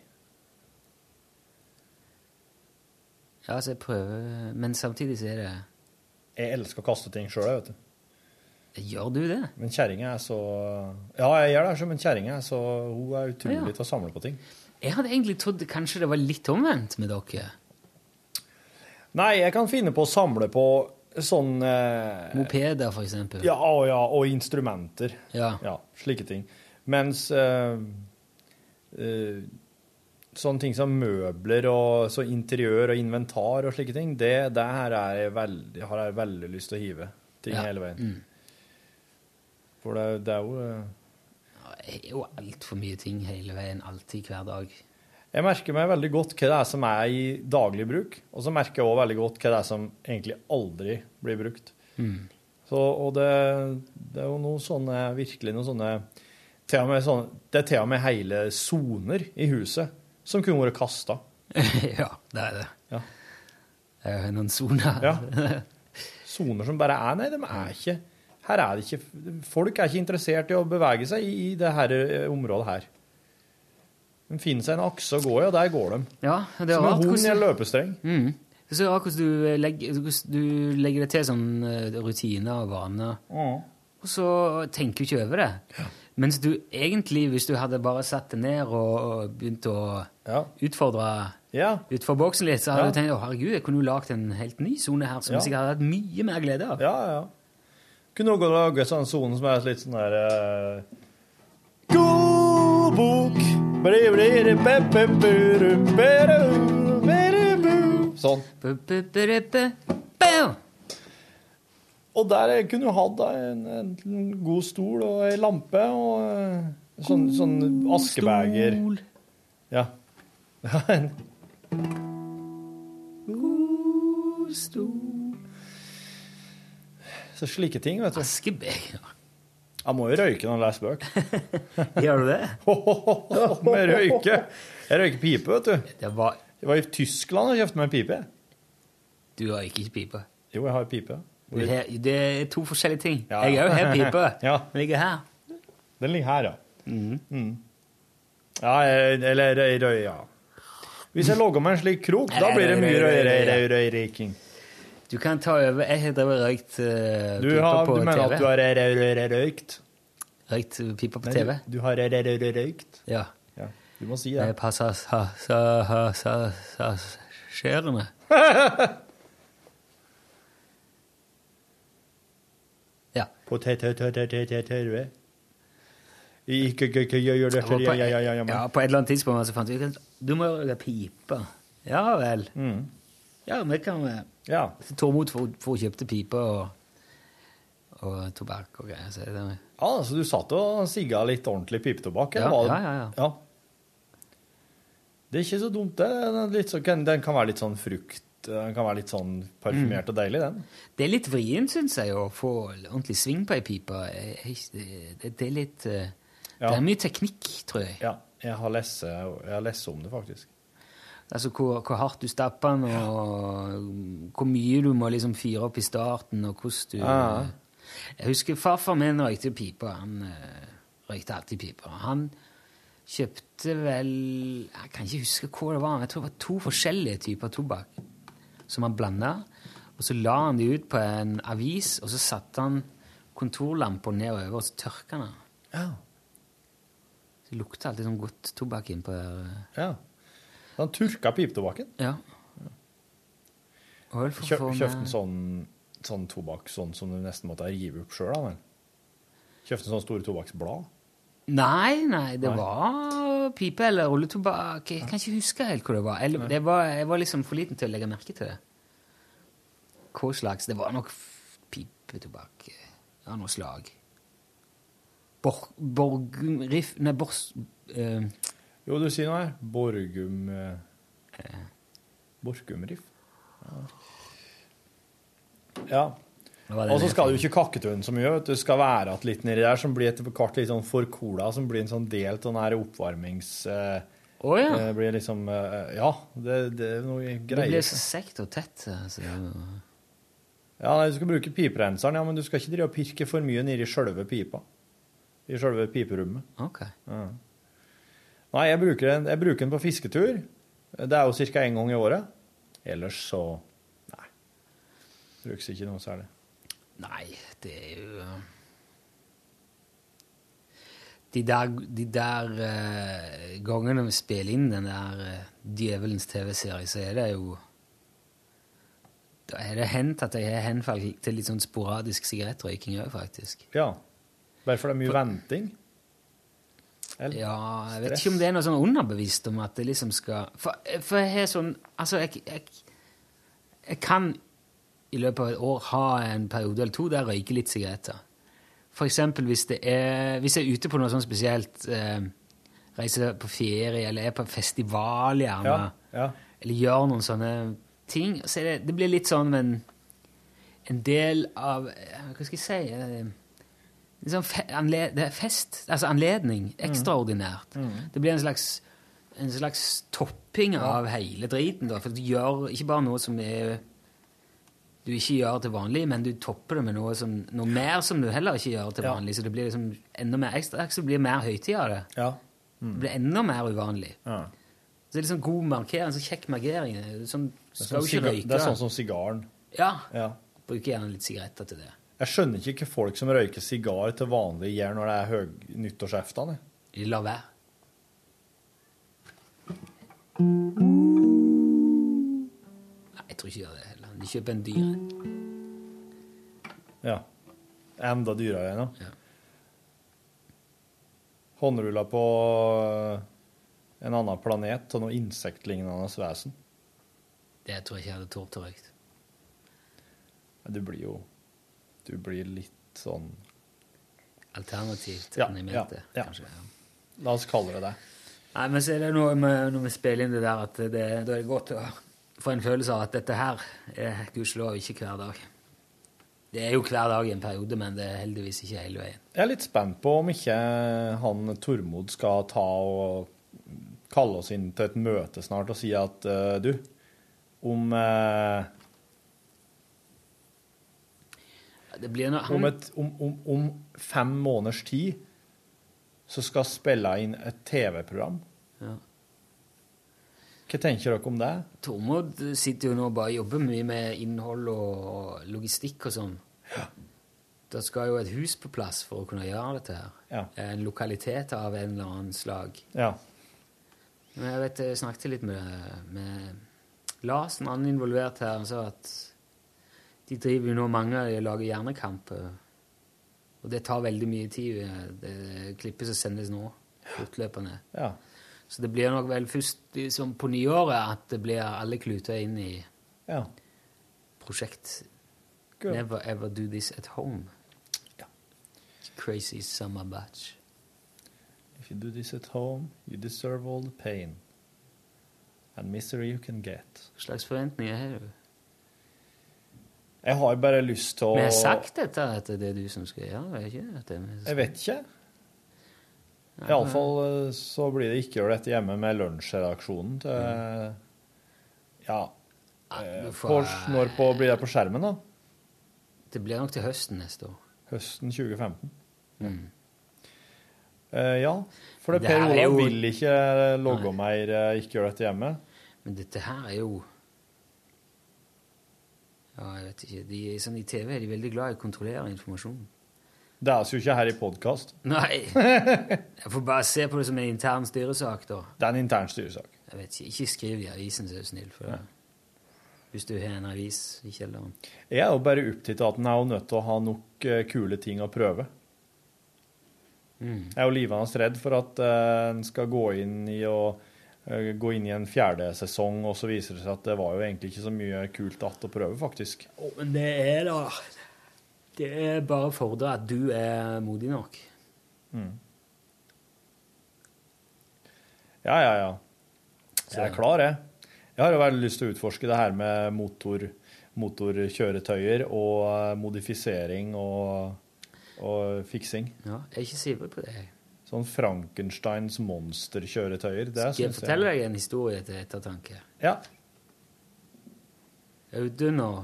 Ja, altså, jeg prøver, men samtidig så er det Jeg elsker å kaste ting sjøl, vet du. Gjør du det? Men kjerringa er så Ja, jeg gjør det, men kjerringa er så Hun er utrolig Ja. til å samle på ting. Jeg hadde egentlig trodd kanskje det var litt omvendt med dere. Nei, jeg kan finne på å samle på sånn eh, Mopeder, for eksempel. Ja, og, ja, og instrumenter. Ja. slike ting. Mens eh, eh, sånne ting som møbler og så interiør og inventar og slike ting, det, det her er jeg veldig, har jeg veldig lyst til å hive ting Ja. hele veien. Mm. For det, det er jo eh, Det er jo altfor mye ting hele veien, alltid, hver dag. Jeg merker meg veldig godt hva det er som er i daglig bruk, og så merker jeg også veldig godt hva det er som egentlig aldri blir brukt. Mm. Så, og det, det er jo noen sånne, virkelig noen sånne, sånne Det er til og med hele soner i huset som kunne vært kasta. ja, det er det. Ja. Det er jo noen soner. Ja. Soner som bare er Nei, de er ikke Her er det ikke Folk er ikke interessert i å bevege seg i, i det her eh, området her. De finner seg en akse å gå i, og der går de. Ja, det Som en hund i en løpestreng. Mm. Så hvordan du legger, du legger det til sånn rutiner og vaner, og så tenker du ikke over det. Mens du egentlig, hvis du hadde bare satt det ned og, begynt å utfordre utenfor boksen litt, så hadde Ja. du tenkt å herregud, jeg kunne jo lagd en helt ny sone her som Ja. jeg sikkert hadde hatt mye mer glede av. Ja, ja. Kunne også lage sånn sone som er litt sånn der uh, God bok. Sånn. Og der kunne du hatt en, en god stol og ei lampe og eh, sånn, sånn askebeger. Ja. Ja, God stol Så slike ting, vet du. Askebeger. Jeg må jo røyke når jeg leser bøker. Gjør du det? Må jeg røyke? Jeg røyker pipe, vet du. Det var... Jeg var i Tyskland og kjøpte meg pipe. Du har ikke pipe. Jo, jeg har pipe. Det er to forskjellige ting. Ja. Jeg òg har pipe. Ja. Den ligger her. Den ligger her, ja. Mm. Ja, eller røy, ja. Hvis jeg logger meg en slik krok, da blir det mye røy- røy- røy- røyrøyking. Du kan ta over. Jeg har drevet røykt uh, pipe har, på du mener at du har røy- røy- røy- røykt? Piper på Nei, TV? Du har røy- røy- røy- røykt? Ja. Ja, du må si Det Jeg passer sa, sa, sa, sa, sa, Ja. På, ja, ja, ja, ja, ja, et eller annet tidspunkt så fant vi ut du må røyke pipe. Ja vel. Ja, vi kan Mm. Ja. Tormod for, for kjøpte pipe og, og tobakk og greier. Så det, Ja, så du satt og sigga litt ordentlig pipetobakk? Ja, det- ja, ja, ja. Det er ikke så dumt, det. Den, litt så, den kan være litt sånn frukt Den kan være litt sånn parfymert og deilig, den. det er litt vrient, syns jeg, å få ordentlig sving på ei pipe. Det, er litt eh, Ja. Det er mye teknikk, tror jeg. Ja, jeg har lest, jeg har lest om det, faktisk. Altså hvor, hvor hardt du stapper den, og hvor mye du må liksom fyre opp i starten, og hvordan du Ja. Jeg husker farfar min røykte pipe. Han eh, røykte alltid pipe. Han kjøpte vel Jeg kan ikke huske hva det var. Jeg tror det var to forskjellige typer tobakk som han blanda. Og så la han de ut på en avis, og så satte han kontorlampa nedover, og så tørka han den. Ja. Det lukta alltid sånn godt tobakk innpå der. Ja. Han turka pipetobakken. Ja. Få kjøpte en sånn, sånn tobakk sånn som du nesten måtte rive opp sjøl. Kjøpte en sånn store tobakksblad. Nei, nei, det var pipe eller rulletobakk. Jeg kan ikke huske helt hva det var. Eller, det var. Jeg var liksom for liten til å legge merke til det. Hva slags? Det var nok pipetobakk av noe slag. Bor, borgum... Riff... Nei, bors... eh, Jo, du sier noe her. Borgum eh, Borgumriff. Ja. ja. Det Og så skal på. du ikke kakketønne så mye. Du skal være at litt nedi der, som blir etter hvert litt sånn forkola, som blir en sånn del av den her oppvarmings... eh, Å, ja. Det blir liksom eh, Ja, det, det er noe Det blir så sekt og tett. Altså. Ja, nei, Du skal bruke piperenseren, ja, men du skal ikke drive og pirke for mye nedi sjølve pipa. I sjølve piperommet. Ok. Ja. Nei, jeg bruker, den, jeg bruker den på fisketur. Det er jo ca. én gang i året. Ellers så Nei. Brukes ikke noe særlig. Nei, det er jo De der, de der uh, gangene vi spiller inn den der uh, Djevelens TV-serie, så er det jo Da er det hendt at jeg har henfalt til litt sånn sporadisk sigarettrøyking òg, faktisk. Ja. Bare for det er mye venting? Eller? Ja, jeg vet ikke om det er noe sånn underbevisst om at det liksom skal For, for jeg har sånn Altså, jeg, jeg, jeg kan i løpet av et år ha en periode eller to der jeg røyker litt sigaretter. For eksempel hvis, det er, hvis jeg er ute på noe sånn spesielt eh, Reiser på ferie eller er på festival gjerne. Ja, ja. Eller gjør noen sånne ting. Så det, det blir litt sånn en, en del av eh, Hva skal jeg si liksom fe anled, er fest. Altså anledning. Ekstraordinært. Mm. Det blir en slags, en slags topping av hele driten. Da, for du gjør ikke bare noe som er du ikke gjør til vanlig, men du topper det med noe, som, noe mer som du heller ikke gjør til vanlig. Så det blir liksom enda mer ekstra, så det blir mer høytid av det. Ja. Det blir enda mer uvanlig. Ja. Så det er liksom god markering, så kjekk markering. Sånn, skal sånn jo ikke røyke. det er sånn som sigaren. Ja. Ja. Bruker gjerne litt sigaretter til det. Jeg skjønner ikke hva folk som røyker sigar til vanlig gjør når det er høy, nyttårsaften. De lar være. Nei, jeg tror ikke de gjør det De kjøper en dyr en. Ja. Enda dyrere ennå. Ja. Håndruller på øh, en annen planet av noe insektlignende vesen. Det tror jeg ikke jeg hadde tort å røyke. Du blir jo Du blir litt sånn Alternativt Ja, animerte, ja, ja. kanskje. Ja. La oss kalle det det. Nei, men så er det noe med, når vi spiller inn det der, at det, da er det godt å få en følelse av at dette her er gudskjelov ikke hver dag. Det er jo hver dag i en periode, men det er heldigvis ikke hele veien. Jeg er litt spent på om ikke han Tormod skal ta og kalle oss inn til et møte snart og si at uh, du, om uh, Det blir noe, om, et, om, om, om fem måneders tid så skal spille inn et TV-program. Hva tenker dere om det? Tormod sitter jo nå og bare jobber mye med innhold og logistikk og sånn. Ja. Det skal jo et hus på plass for å kunne gjøre dette her. Ja. En lokalitet av en eller annen slag. Ja. Men jeg vet, jeg snakket litt med, med Lars, en annen involvert her, han sa at de driver jo nå mange av de lager hjernekamp. eh, Og det tar veldig mye tid. Det klippet som sendes nå, fortløpende. Ja. Så det blir nok vel først liksom på nyåret at det blir alle kluter inn i ja. prosjekt Good. Never ever do this at home. Crazy summer batch. If you do this at home, you deserve all the pain and misery you can get. Hva slags forventninger har du? Jeg har bare lyst til å Vi har sagt dette, at det er du som skal gjøre det, ikke Jeg vet ikke. Iallfall eh, så blir det ikke dette hjemme med lunsjredaksjonen til Ja. eh, på, når på, blir det på skjermen, da? Det blir nok til høsten neste år. Høsten 2015. Mm. Uh, ja, for det Det Per er Olav jo- vil ikke logge mer, ikke gjøre dette hjemme. Men dette her er jo Ja, jeg vet ikke. De, sånn I TV er de veldig glad i å kontrollere informasjon. Det er altså ikke her i podkast. Nei. Jeg får bare se på det som en intern styresak, da. Det er en intern styresak. Jeg vet ikke, ikke skriv i avisen, så er du snill. For det. Hvis du har en avis i kjelleren. Jeg er jo bare opptatt av at en er jo nødt til å ha nok eh, kule ting å prøve. Mm. Jeg er jo livende redd for at eh, en skal gå inn i og eh, gå inn i en fjerde sesong, og så viser det seg at det var jo egentlig ikke så mye kult att å prøve, faktisk. Å, men det er da Det er bare fordrer at du er modig nok. Mm. Ja, ja, ja. Jeg er klar, jeg. Jeg har jo veldig lyst til å utforske det her med motor, motorkjøretøyer og eh, modifisering og, og fiksing. Ja, jeg er ikke sikker på det. Sånn Frankensteins monsterkjøretøyer. Det Skal jeg fortelle deg en historie til ettertanke? Ja. Audun og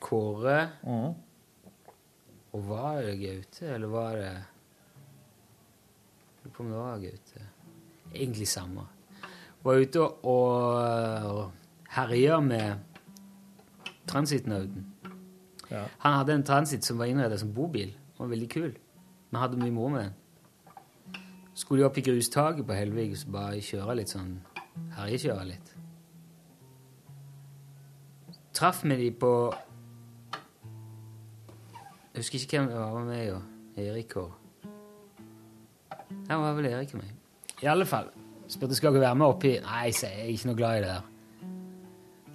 Kåre Og var det Gaute, eller var det Jeg lurer på om det var Gaute. Egentlig samme. Var ute og herja med transiten Audun. Ja. Han hadde en transit som var innreda som bobil. Den var veldig kul. Vi hadde mye moro med den. Skulle jo opp i grustaket på Helvig og bare kjøre litt sånn herjekjøre litt. Traff vi de på Jeg husker ikke hvem det var med meg og Erik og Ja, det var vel Erik og meg. I alle fall. Spurte skal dere være med oppi Nei, jeg sier jeg er ikke noe glad i det der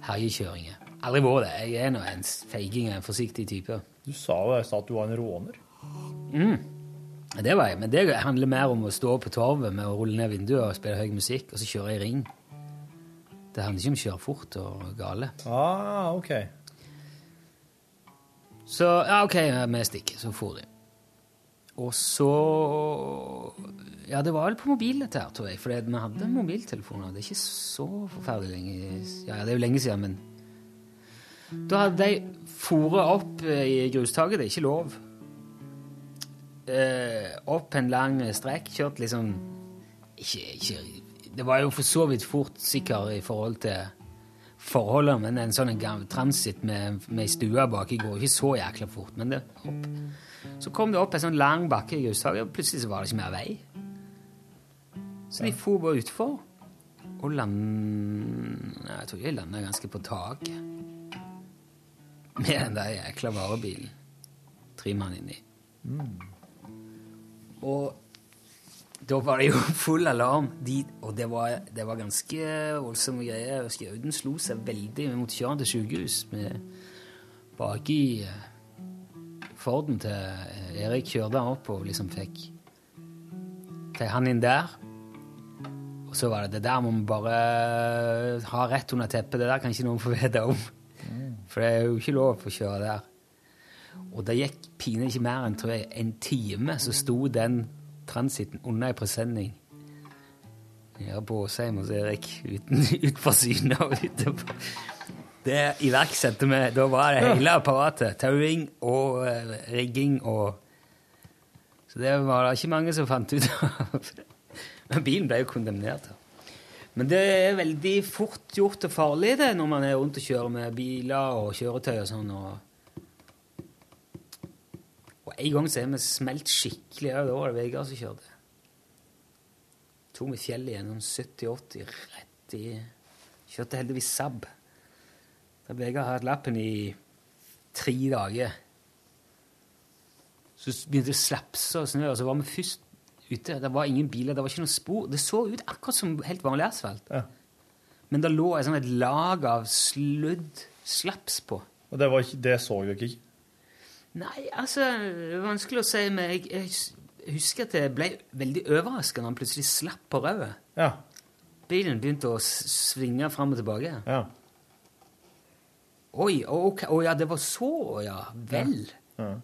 herjekjøringer. Aldri vært det. Jeg er nå en feiging og en forsiktig type. Du sa jo i stad at du var en råner. Mm. Det var jeg, men det handler mer om å stå på torvet med å rulle ned vinduet og spille høy musikk, og så kjøre i ring. Det handler ikke om å kjøre fort og gale. Ah, ok. Så ja, OK, vi stikker. Så for de. Og så Ja, det var vel på mobil, dette her, tror jeg. For vi hadde mobiltelefoner. Det er ikke så forferdelig lenge Ja, det er jo lenge siden, men Da hadde de foret opp eh, i grustaket. Det er ikke lov. Eh, opp en lang strekk. Kjørt liksom ikke, ikke Det var jo for så vidt fort sikker i forhold til forholdet, men en sånn transit med, med stue baki går ikke så jækla fort. Men det opp. Så kom det opp en sånn lang bakke i grustaket, og plutselig så var det ikke mer vei. Så de for bare utfor. Og land... Jeg tror jeg landa ganske på taket. Med den der jækla varebilen. Tre mann inni. Og da var det jo full alarm. De, og det var, det var ganske voldsomme greier. Audun slo seg veldig. Vi måtte kjøre til sykehus. med Baki eh, Forden til eh, Erik kjørte han opp og liksom fikk til han inn der. Og så var det det der må vi bare ha rett under teppet. Det der kan ikke noen få vite om. For det er jo ikke lov å kjøre der. Og det gikk pinlig ikke mer enn tror jeg, en time, så sto den transiten under ei presenning. Ja, på Åsheim hos Erik, uten, utenfor syne og utenfor. Det iverksatte vi. Da var det hele apparatet. Tauing og uh, rigging og Så det var det ikke mange som fant ut av. Men bilen ble jo kondemnert. Men det er veldig fort gjort og farlig det når man er rundt og kjører med biler og kjøretøy og sånn. og en gang så er vi smelt skikkelig òg. Da var det Vegard som kjørte. Tok vi fjellet gjennom 70-80 rett i Kjørte heldigvis Saab. Da Vegard hadde hatt lappen i tre dager. Så begynte det å slapse og snø, og så var vi først ute. Det var ingen biler, det var ikke noe spor. Det så ut akkurat som helt vanlig asfalt. Men det lå et, sånt, et lag av sludd, slaps på. Og det, var det så dere ikke? Nei, altså, vanskelig å si, men jeg, jeg husker at jeg ble veldig overraska når han plutselig slapp på rødet. Ja. Bilen begynte å svinge fram og tilbake. Ja. Oi, å okay, oh, ja, det var så, ja. Vel. Ja.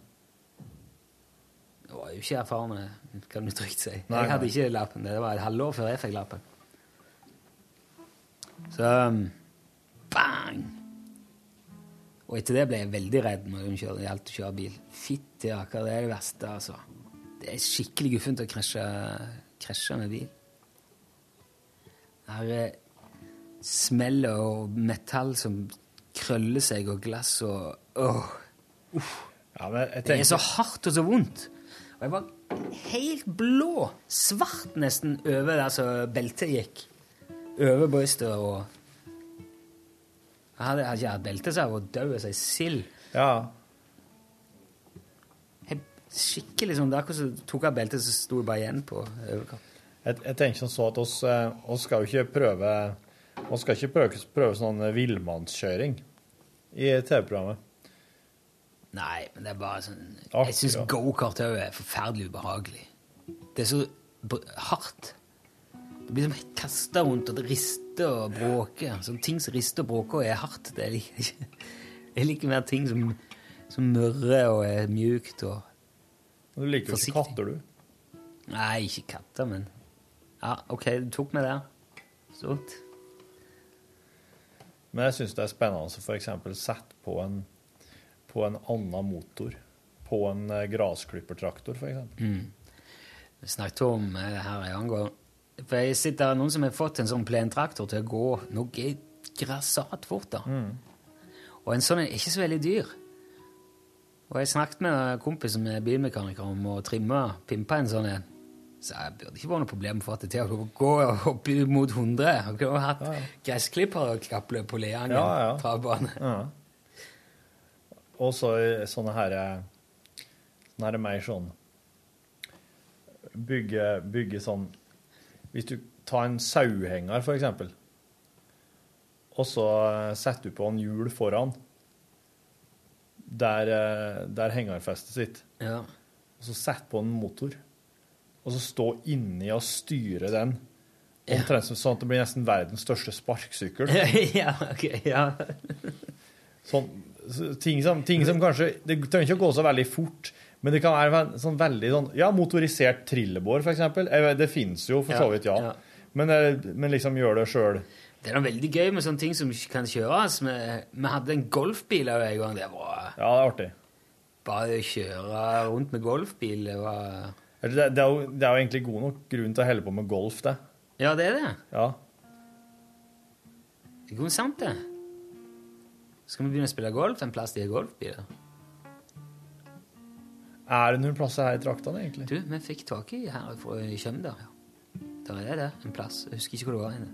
Jeg var jo ikke erfaren, kan du trygt si. Nei, jeg hadde ikke lappen. Det var et halvår før jeg fikk lappen. Så um, bang! Og etter det ble jeg veldig redd når hun gjaldt å kjøre bil. Fytti rakker, det er det verste, altså. Det er skikkelig guffent å krasje, krasje med bil. Det er smell og metall som krøller seg, og glass og åh. Uff. Ja, men jeg Det er så hardt og så vondt. Og jeg var helt blå, svart nesten, over der så beltet gikk. Over brystet og hadde, hadde ikke hatt belte, så jeg var død som ei sild. ja. Skikkelig sånn. Det er akkurat som tok av beltet, så sto det bare igjen på overkant. Jeg, jeg tenker som så at oss, eh, oss skal jo ikke prøve oss skal ikke prøve, prøve sånn villmannskjøring i TV-programmet. Nei, men det er bare sånn. Jeg syns gokart òg er forferdelig ubehagelig. Det er så hardt. Blir som kasta rundt, og det rister og bråker. Sånn ting som rister og bråker og er hardt, det liker jeg ikke. Jeg liker mer ting som, som mørrer og er mjukt og forsiktig. Du liker jo ikke katter, du. Nei, ikke katter, men Ja, OK, du tok meg der. Stort. Men jeg syns det er spennende å eksempel sette på en, på en annen motor. På en gressklippertraktor, f.eks. Mm. Vi snakket om eh, her en gang. For jeg sitter her, noen som har fått en sånn plentraktor til å gå noe grassat fort. da. Og en sånn er ikke så veldig dyr. Og jeg snakket med en kompis som er bilmekaniker om å trimme, pimpe en sånn en. Så jeg burde ikke vært noe problem for at det til å gå opp mot 100. Jeg kunne hatt gressklipper og kappløp på Leangen Ja, ja. travbane. Ja. Og så sånne her eh, Sånne her mer sånn bygge, bygge sånn Hvis du tar en sauhenger, for eksempel, og så eh, setter du på en hjul foran der, eh, der hengerfestet sitt, Ja. og så setter på en motor, og så stå inni og styre den. Omtrent som sånn at det blir nesten verdens største sparksykkel. ja, ok, ja. Sånn, ting, som, ting som kanskje Det trenger ikke å gå så veldig fort, men det kan være en sånn veldig sånn Ja, motorisert trillebår, eksempel. Det fins jo for så vidt, ja. ja. Men, eh, men liksom gjør det sjøl. Det er noe veldig gøy med sånne ting som ikke kan kjøres. Vi, vi hadde en golfbil også en gang. Det var Ja, det er artig. bare å kjøre rundt med golfbil. Det var Det, det, er jo, det er jo egentlig god nok grunn til å helle på med golf, det. Ja, det er det. Ja. Det går sant, det. Skal vi begynne å spille golf en plass de har golfbiler? Er det noen plasser her i traktene, egentlig? Du, vi fikk tak i her fra Kjømda. Ja. Der er det en plass. Jeg husker ikke hvor det var. henne.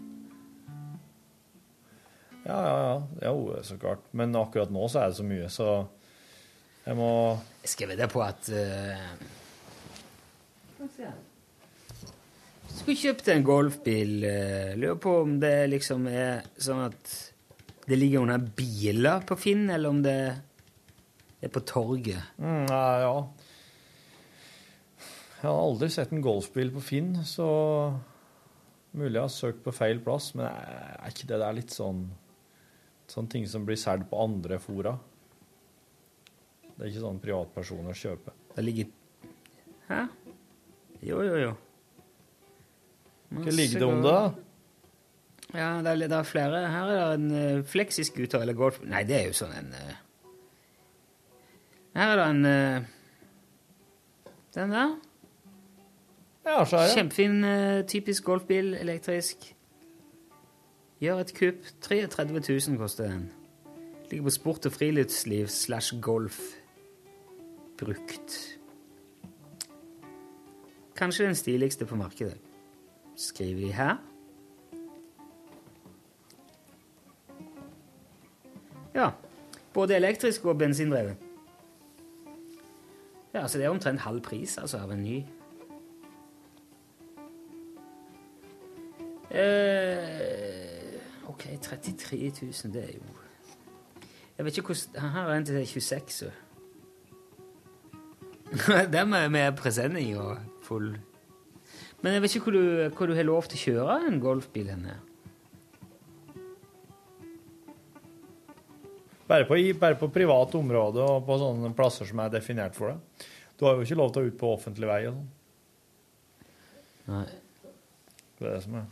Ja, ja, ja. Jo, så klart. Men akkurat nå så er det så mye, så jeg må Jeg skal vedde på at uh, Skulle kjøpt en golfbil. Uh, lurer på om det liksom er sånn at det ligger under biler på Finn, eller om det er på torget. mm, Nei, ja. Jeg har aldri sett en golfbil på Finn, så mulig jeg har søkt på feil plass, men er ikke det der litt sånn Sånne ting som blir solgt på andre fora? Det er ikke sånn privatpersoner kjøper. Det ligger Hæ? Jo, jo, jo. Hva ligger det om det, da? Ja, det er, det er flere. Her er det en uh, flexiscooter eller golf... Nei, det er jo sånn en uh... Her er det en uh... Den der. Ja, så er det. Kjempefin, eh, typisk golfbil, elektrisk. Gjør et kupp. 33 000 koster den. Ligger på sport og friluftsliv slash golf. Brukt. Kanskje den stiligste på markedet. Skriver de her. Ja. Både elektrisk og bensindrevet. Ja, så det er omtrent halv pris altså, av en ny. Eh, ok, 33 000, det er jo Jeg vet ikke hvordan Her er en til 26. så. Det med, med presenning og full Men jeg vet ikke hvor du, hvor du har lov til å kjøre en golfbil henne. Bare på, bare på privat område og på sånne plasser som er definert for det. Du har jo ikke lov til å ut på offentlig vei og sånn. Nei. Det er det som er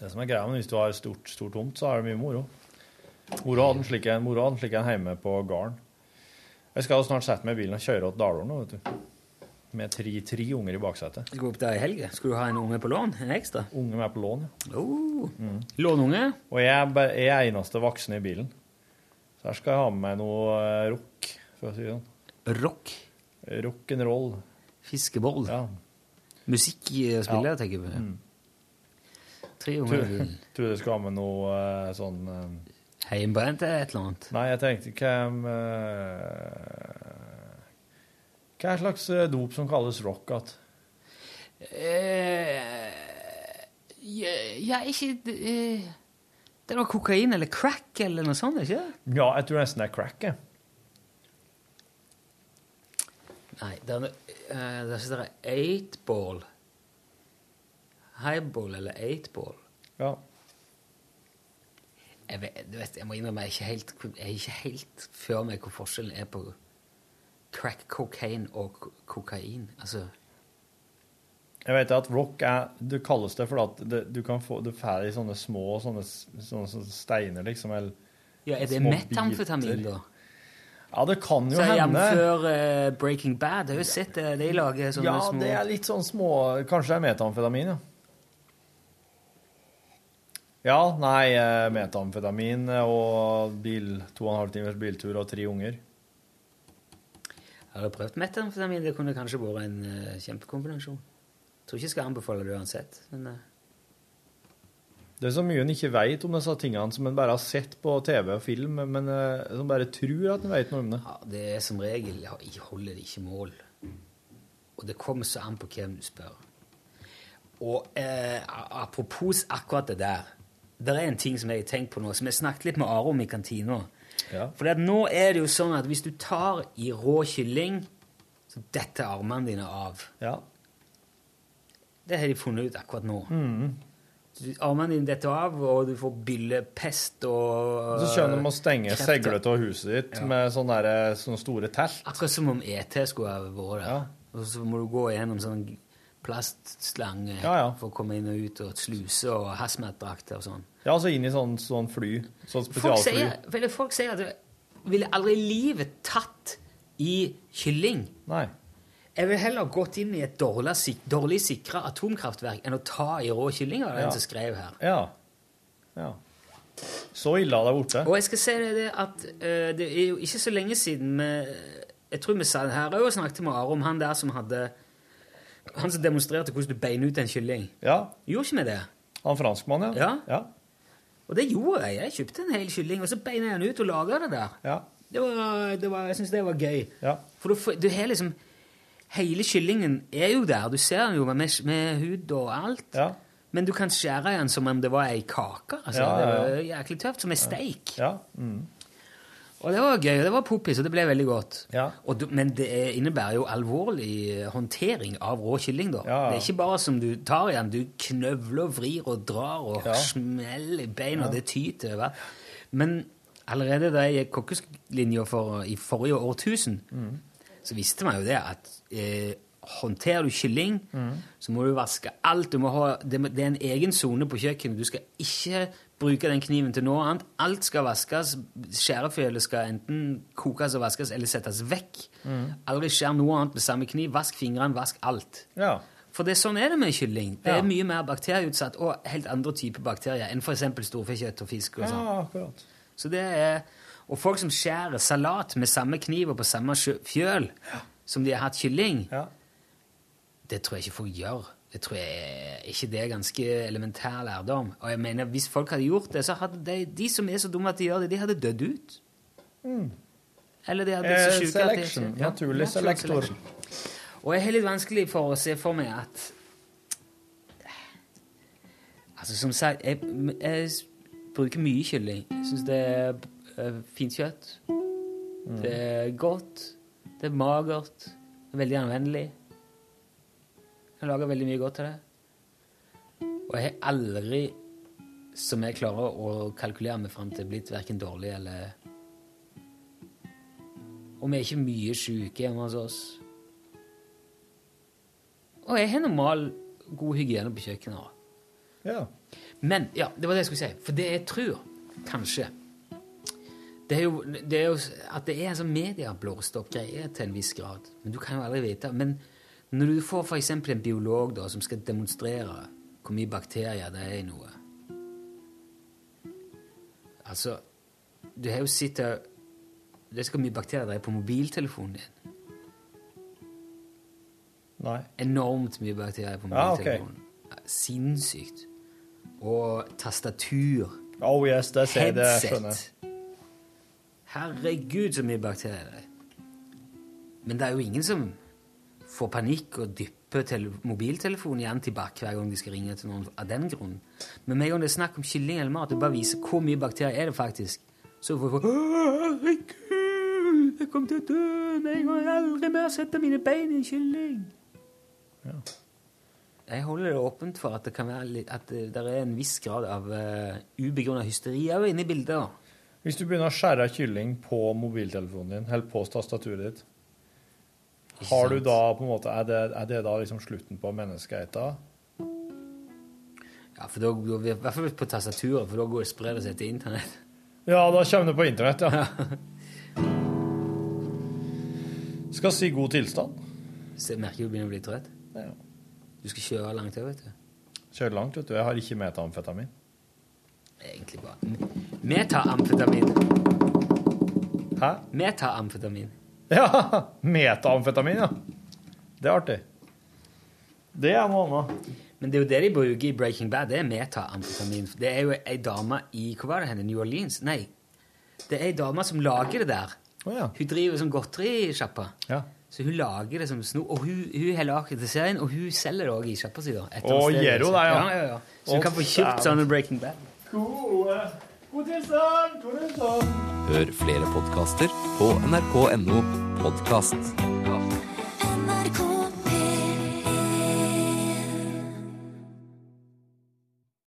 det som er greia, men hvis du har stort, stort tomt, så er det mye moro. Moro hadde en slik en, moro hadde en slik en hjemme på gården. Jeg skal jo snart sette meg i bilen og kjøre til nå, vet du. Med tre, tre unger i baksetet. Skal du opp der i helga? Skal du ha en unge på lån? En ekstra? Unge med på lån, ja. Oh. Lånunge? Og jeg er, jeg er eneste voksne i bilen. Så her skal jeg ha med meg noe eh, rock, for å si det sånn. Rock? Rock'n'roll. Fiskeboll? Ja. Musikkspiller, Ja. tenker jeg på. Mm. Tre Tror, du det skal med noe eh, sånn eh, Heimbrent eller et eller annet? Nei, jeg tenkte hvem uh, Hva er slags dop som kalles rock igjen? Uh, ja, ja, ikke uh, Det noe kokain eller crack eller noe sånt, ikke det? Ja, jeg tror nesten det er crack. jeg. Nei, det er, uh, det er eight ball. Highball eller eightball? Ja. Jeg, vet, du vet, jeg må innrømme jeg er ikke helt, jeg ikke helt før meg hvor forskjellen er på crack cocaine og kokain. Altså, Jeg vet at rock er Det kalles det fordi at det, du kan få Det får i sånne små sånne, sånne, sånne steiner, liksom. Eller ja, er det metamfetamin, da? Ja, det kan jo Så hende. Jf. Uh, Breaking Bad. Jeg har jo sett det. De lager sånne Ja, små det er litt sånn små Kanskje det er metamfetamin, ja. Ja, nei, eh, metamfetamin og bil, to og en halv timers biltur og tre unger. Har du prøvd metamfetamin? Det kunne kanskje vært en uh, kjempekombinasjon. Tror ikke jeg skal anbefale det uansett. Men eh, Det er så mye en ikke vet om disse tingene som en bare har sett på TV og film, men eh, som bare tror at en vet noe om det. ja, det er som regel jeg holder det ikke mål. Og det kommer så an på hvem du spør. Og eh, apropos akkurat det der. Det er en ting som jeg har tenkt på nå, som jeg snakket litt med Are om i kantina. Ja. For nå er det jo sånn at hvis du tar i rå kylling, så detter armene dine av. Ja. Det har de funnet ut akkurat nå. Mm. Armene dine detter av, og du får byllepest og Så skjønner du å stenge seglet av huset ditt Ja. med sånne, der, sånne store telt. Akkurat som om ET skulle ha vært der. Og så må du gå gjennom sånn plastslange Ja, ja. for å komme inn og ut, og sluse og hazmat-drakter og sånn. Ja, altså inn i sånn, sånn fly. Sånn Folk sier, folk sier at du ville aldri i livet tatt i kylling. Nei. Jeg ville heller gått inn i et dårlig, sik dårlig sikra atomkraftverk enn å ta i rå kylling, var det Ja. en som skrev her. Ja. ja. Så ille har det blitt. Og jeg skal si det, det at uh, det er jo ikke så lenge siden vi Jeg tror vi sa det her òg og snakket med Are om han der som hadde Han som demonstrerte hvordan du beiner ut en kylling. Ja. Gjorde ikke vi det? Han franskmannen, ja. Ja. Og det gjorde jeg. Jeg kjøpte en hel kylling, og så beina jeg den ut og laga det der. Ja. Det var, det var, jeg syns det var gøy. Ja. For du, du har liksom Hele kyllingen er jo der. Du ser den jo med, med hud og alt. Ja. Men du kan skjære den som om det var ei kake. Altså, Ja, ja, ja. Det var jæklig tøft. Som ei steik. Ja. Mm. Og det var gøy, og det var poppis, og det ble veldig godt. Ja. Og du, men det er- innebærer jo alvorlig eh, håndtering av rå kylling. da. Ja. Det er ikke bare som du tar igjen, du knøvler og vrir og drar og Ja. smeller i beina, og det tyter over. Men allerede da jeg gikk kokkesklinja for, i forrige årtusen, Mm. så visste man jo det at eh, håndterer du kylling, Mm. så må du vaske alt. Du må ha, det, det er en egen sone på kjøkkenet. Du skal ikke bruke den kniven til noe annet. Alt skal vaskes. Skjærefjølet skal enten kokes og vaskes eller settes vekk. Mm. Aldri skjær noe annet med samme kniv. Vask fingrene, vask alt. Ja. For det, sånn er det med kylling. Det Ja. er mye mer bakterieutsatt og helt andre typer bakterier enn f.eks. storfekjøtt og fisk. og sånn. Ja, akkurat. Så det er, og folk som skjærer salat med samme kniv og på samme fjøl fjøl som de har hatt kylling, det tror jeg ikke folk gjør. Det tror jeg ikke det er ganske elementær lærdom. Og jeg mener, hvis folk hadde gjort det, så hadde de, de som er så dumme at de gjør det, de hadde dødd ut. Mm. Eller de hadde blitt så Eh, syke at de ikke Ja, Naturlig selektor. selection. Og jeg har litt vanskelig for å se for meg at Altså, som sagt, jeg, jeg bruker mye kylling. Jeg syns det er eh, fint kjøtt. Det er godt. Det er magert. Det er veldig anvendelig. Jeg lager veldig mye godt til det. Og jeg har aldri, som jeg klarer å kalkulere meg fram til, blitt verken dårlig eller Og vi er ikke mye syke hjemme hos oss. Og jeg har normal, god hygiene på kjøkkenet. Ja. Men ja, det var det jeg skulle si. For det jeg tror, kanskje Det er jo, det er jo at det er en sånn medieblåst opp greie til en viss grad. Men du kan jo aldri vite. Men når du får f.eks. en biolog da, som skal demonstrere hvor mye bakterier det er i noe Altså, du har jo sett det er så mye bakterier det er på mobiltelefonen din. Nei. Enormt mye bakterier på Ja, okay. mobiltelefonen. Sinnssykt. Og tastatur. Oh yes, det ser jeg, det skjønner. Herregud, så mye bakterier det er. Men det er jo ingen som får panikk og dypper tele mobiltelefonen i antibac hver gang de skal ringe til noen av den grunn. Men med en gang det er snakk om kylling eller mat, det bare viser hvor mye bakterier er det faktisk, så får folk Herregud, jeg kommer til å dø med en gang jeg aldri mer setter mine bein i en kylling. jeg holder det åpent for at det kan være at det, er en viss grad av uh, ubegrunna hysteri òg inne i bildet. Hvis du begynner å skjære kylling på mobiltelefonen din, eller på tastaturet ditt, har du da på en måte, er det, er det da liksom slutten på menneskeheten? Ja, for da, vi I hvert fall på tastaturet, for da går det sprer det seg til internett. Ja, da kommer det på internett, ja. Skal si god tilstand. Så jeg merker du begynner å bli trøtt. Ja. Du skal kjøre langt òg, vet du. Kjører langt, vet du. Jeg har ikke metamfetamin. Egentlig bare Metamfetamin. Hæ? Metaamfetamin. Ja, metamfetamin, ja. Det er artig. Det er noe annet. Men det er jo det de bruker i Breaking Bad. Det er metaamfetamin. Det er jo ei dame i hva var det henne, New Orleans? Nei. Det er ei dame som lager det der. Hun driver som godterisjappa. Ja. Så hun lager det som snop. Og hun, hun har laget det til serien, og hun selger det òg i sjappa si. da, Å, gjør hun det, ja? ja, ja, ja. Så hun oh, kan få kjøpt sånn sånne Breaking Bad. God, god tilstand! God tilstand! Hør flere podkaster på nrk.no podkast.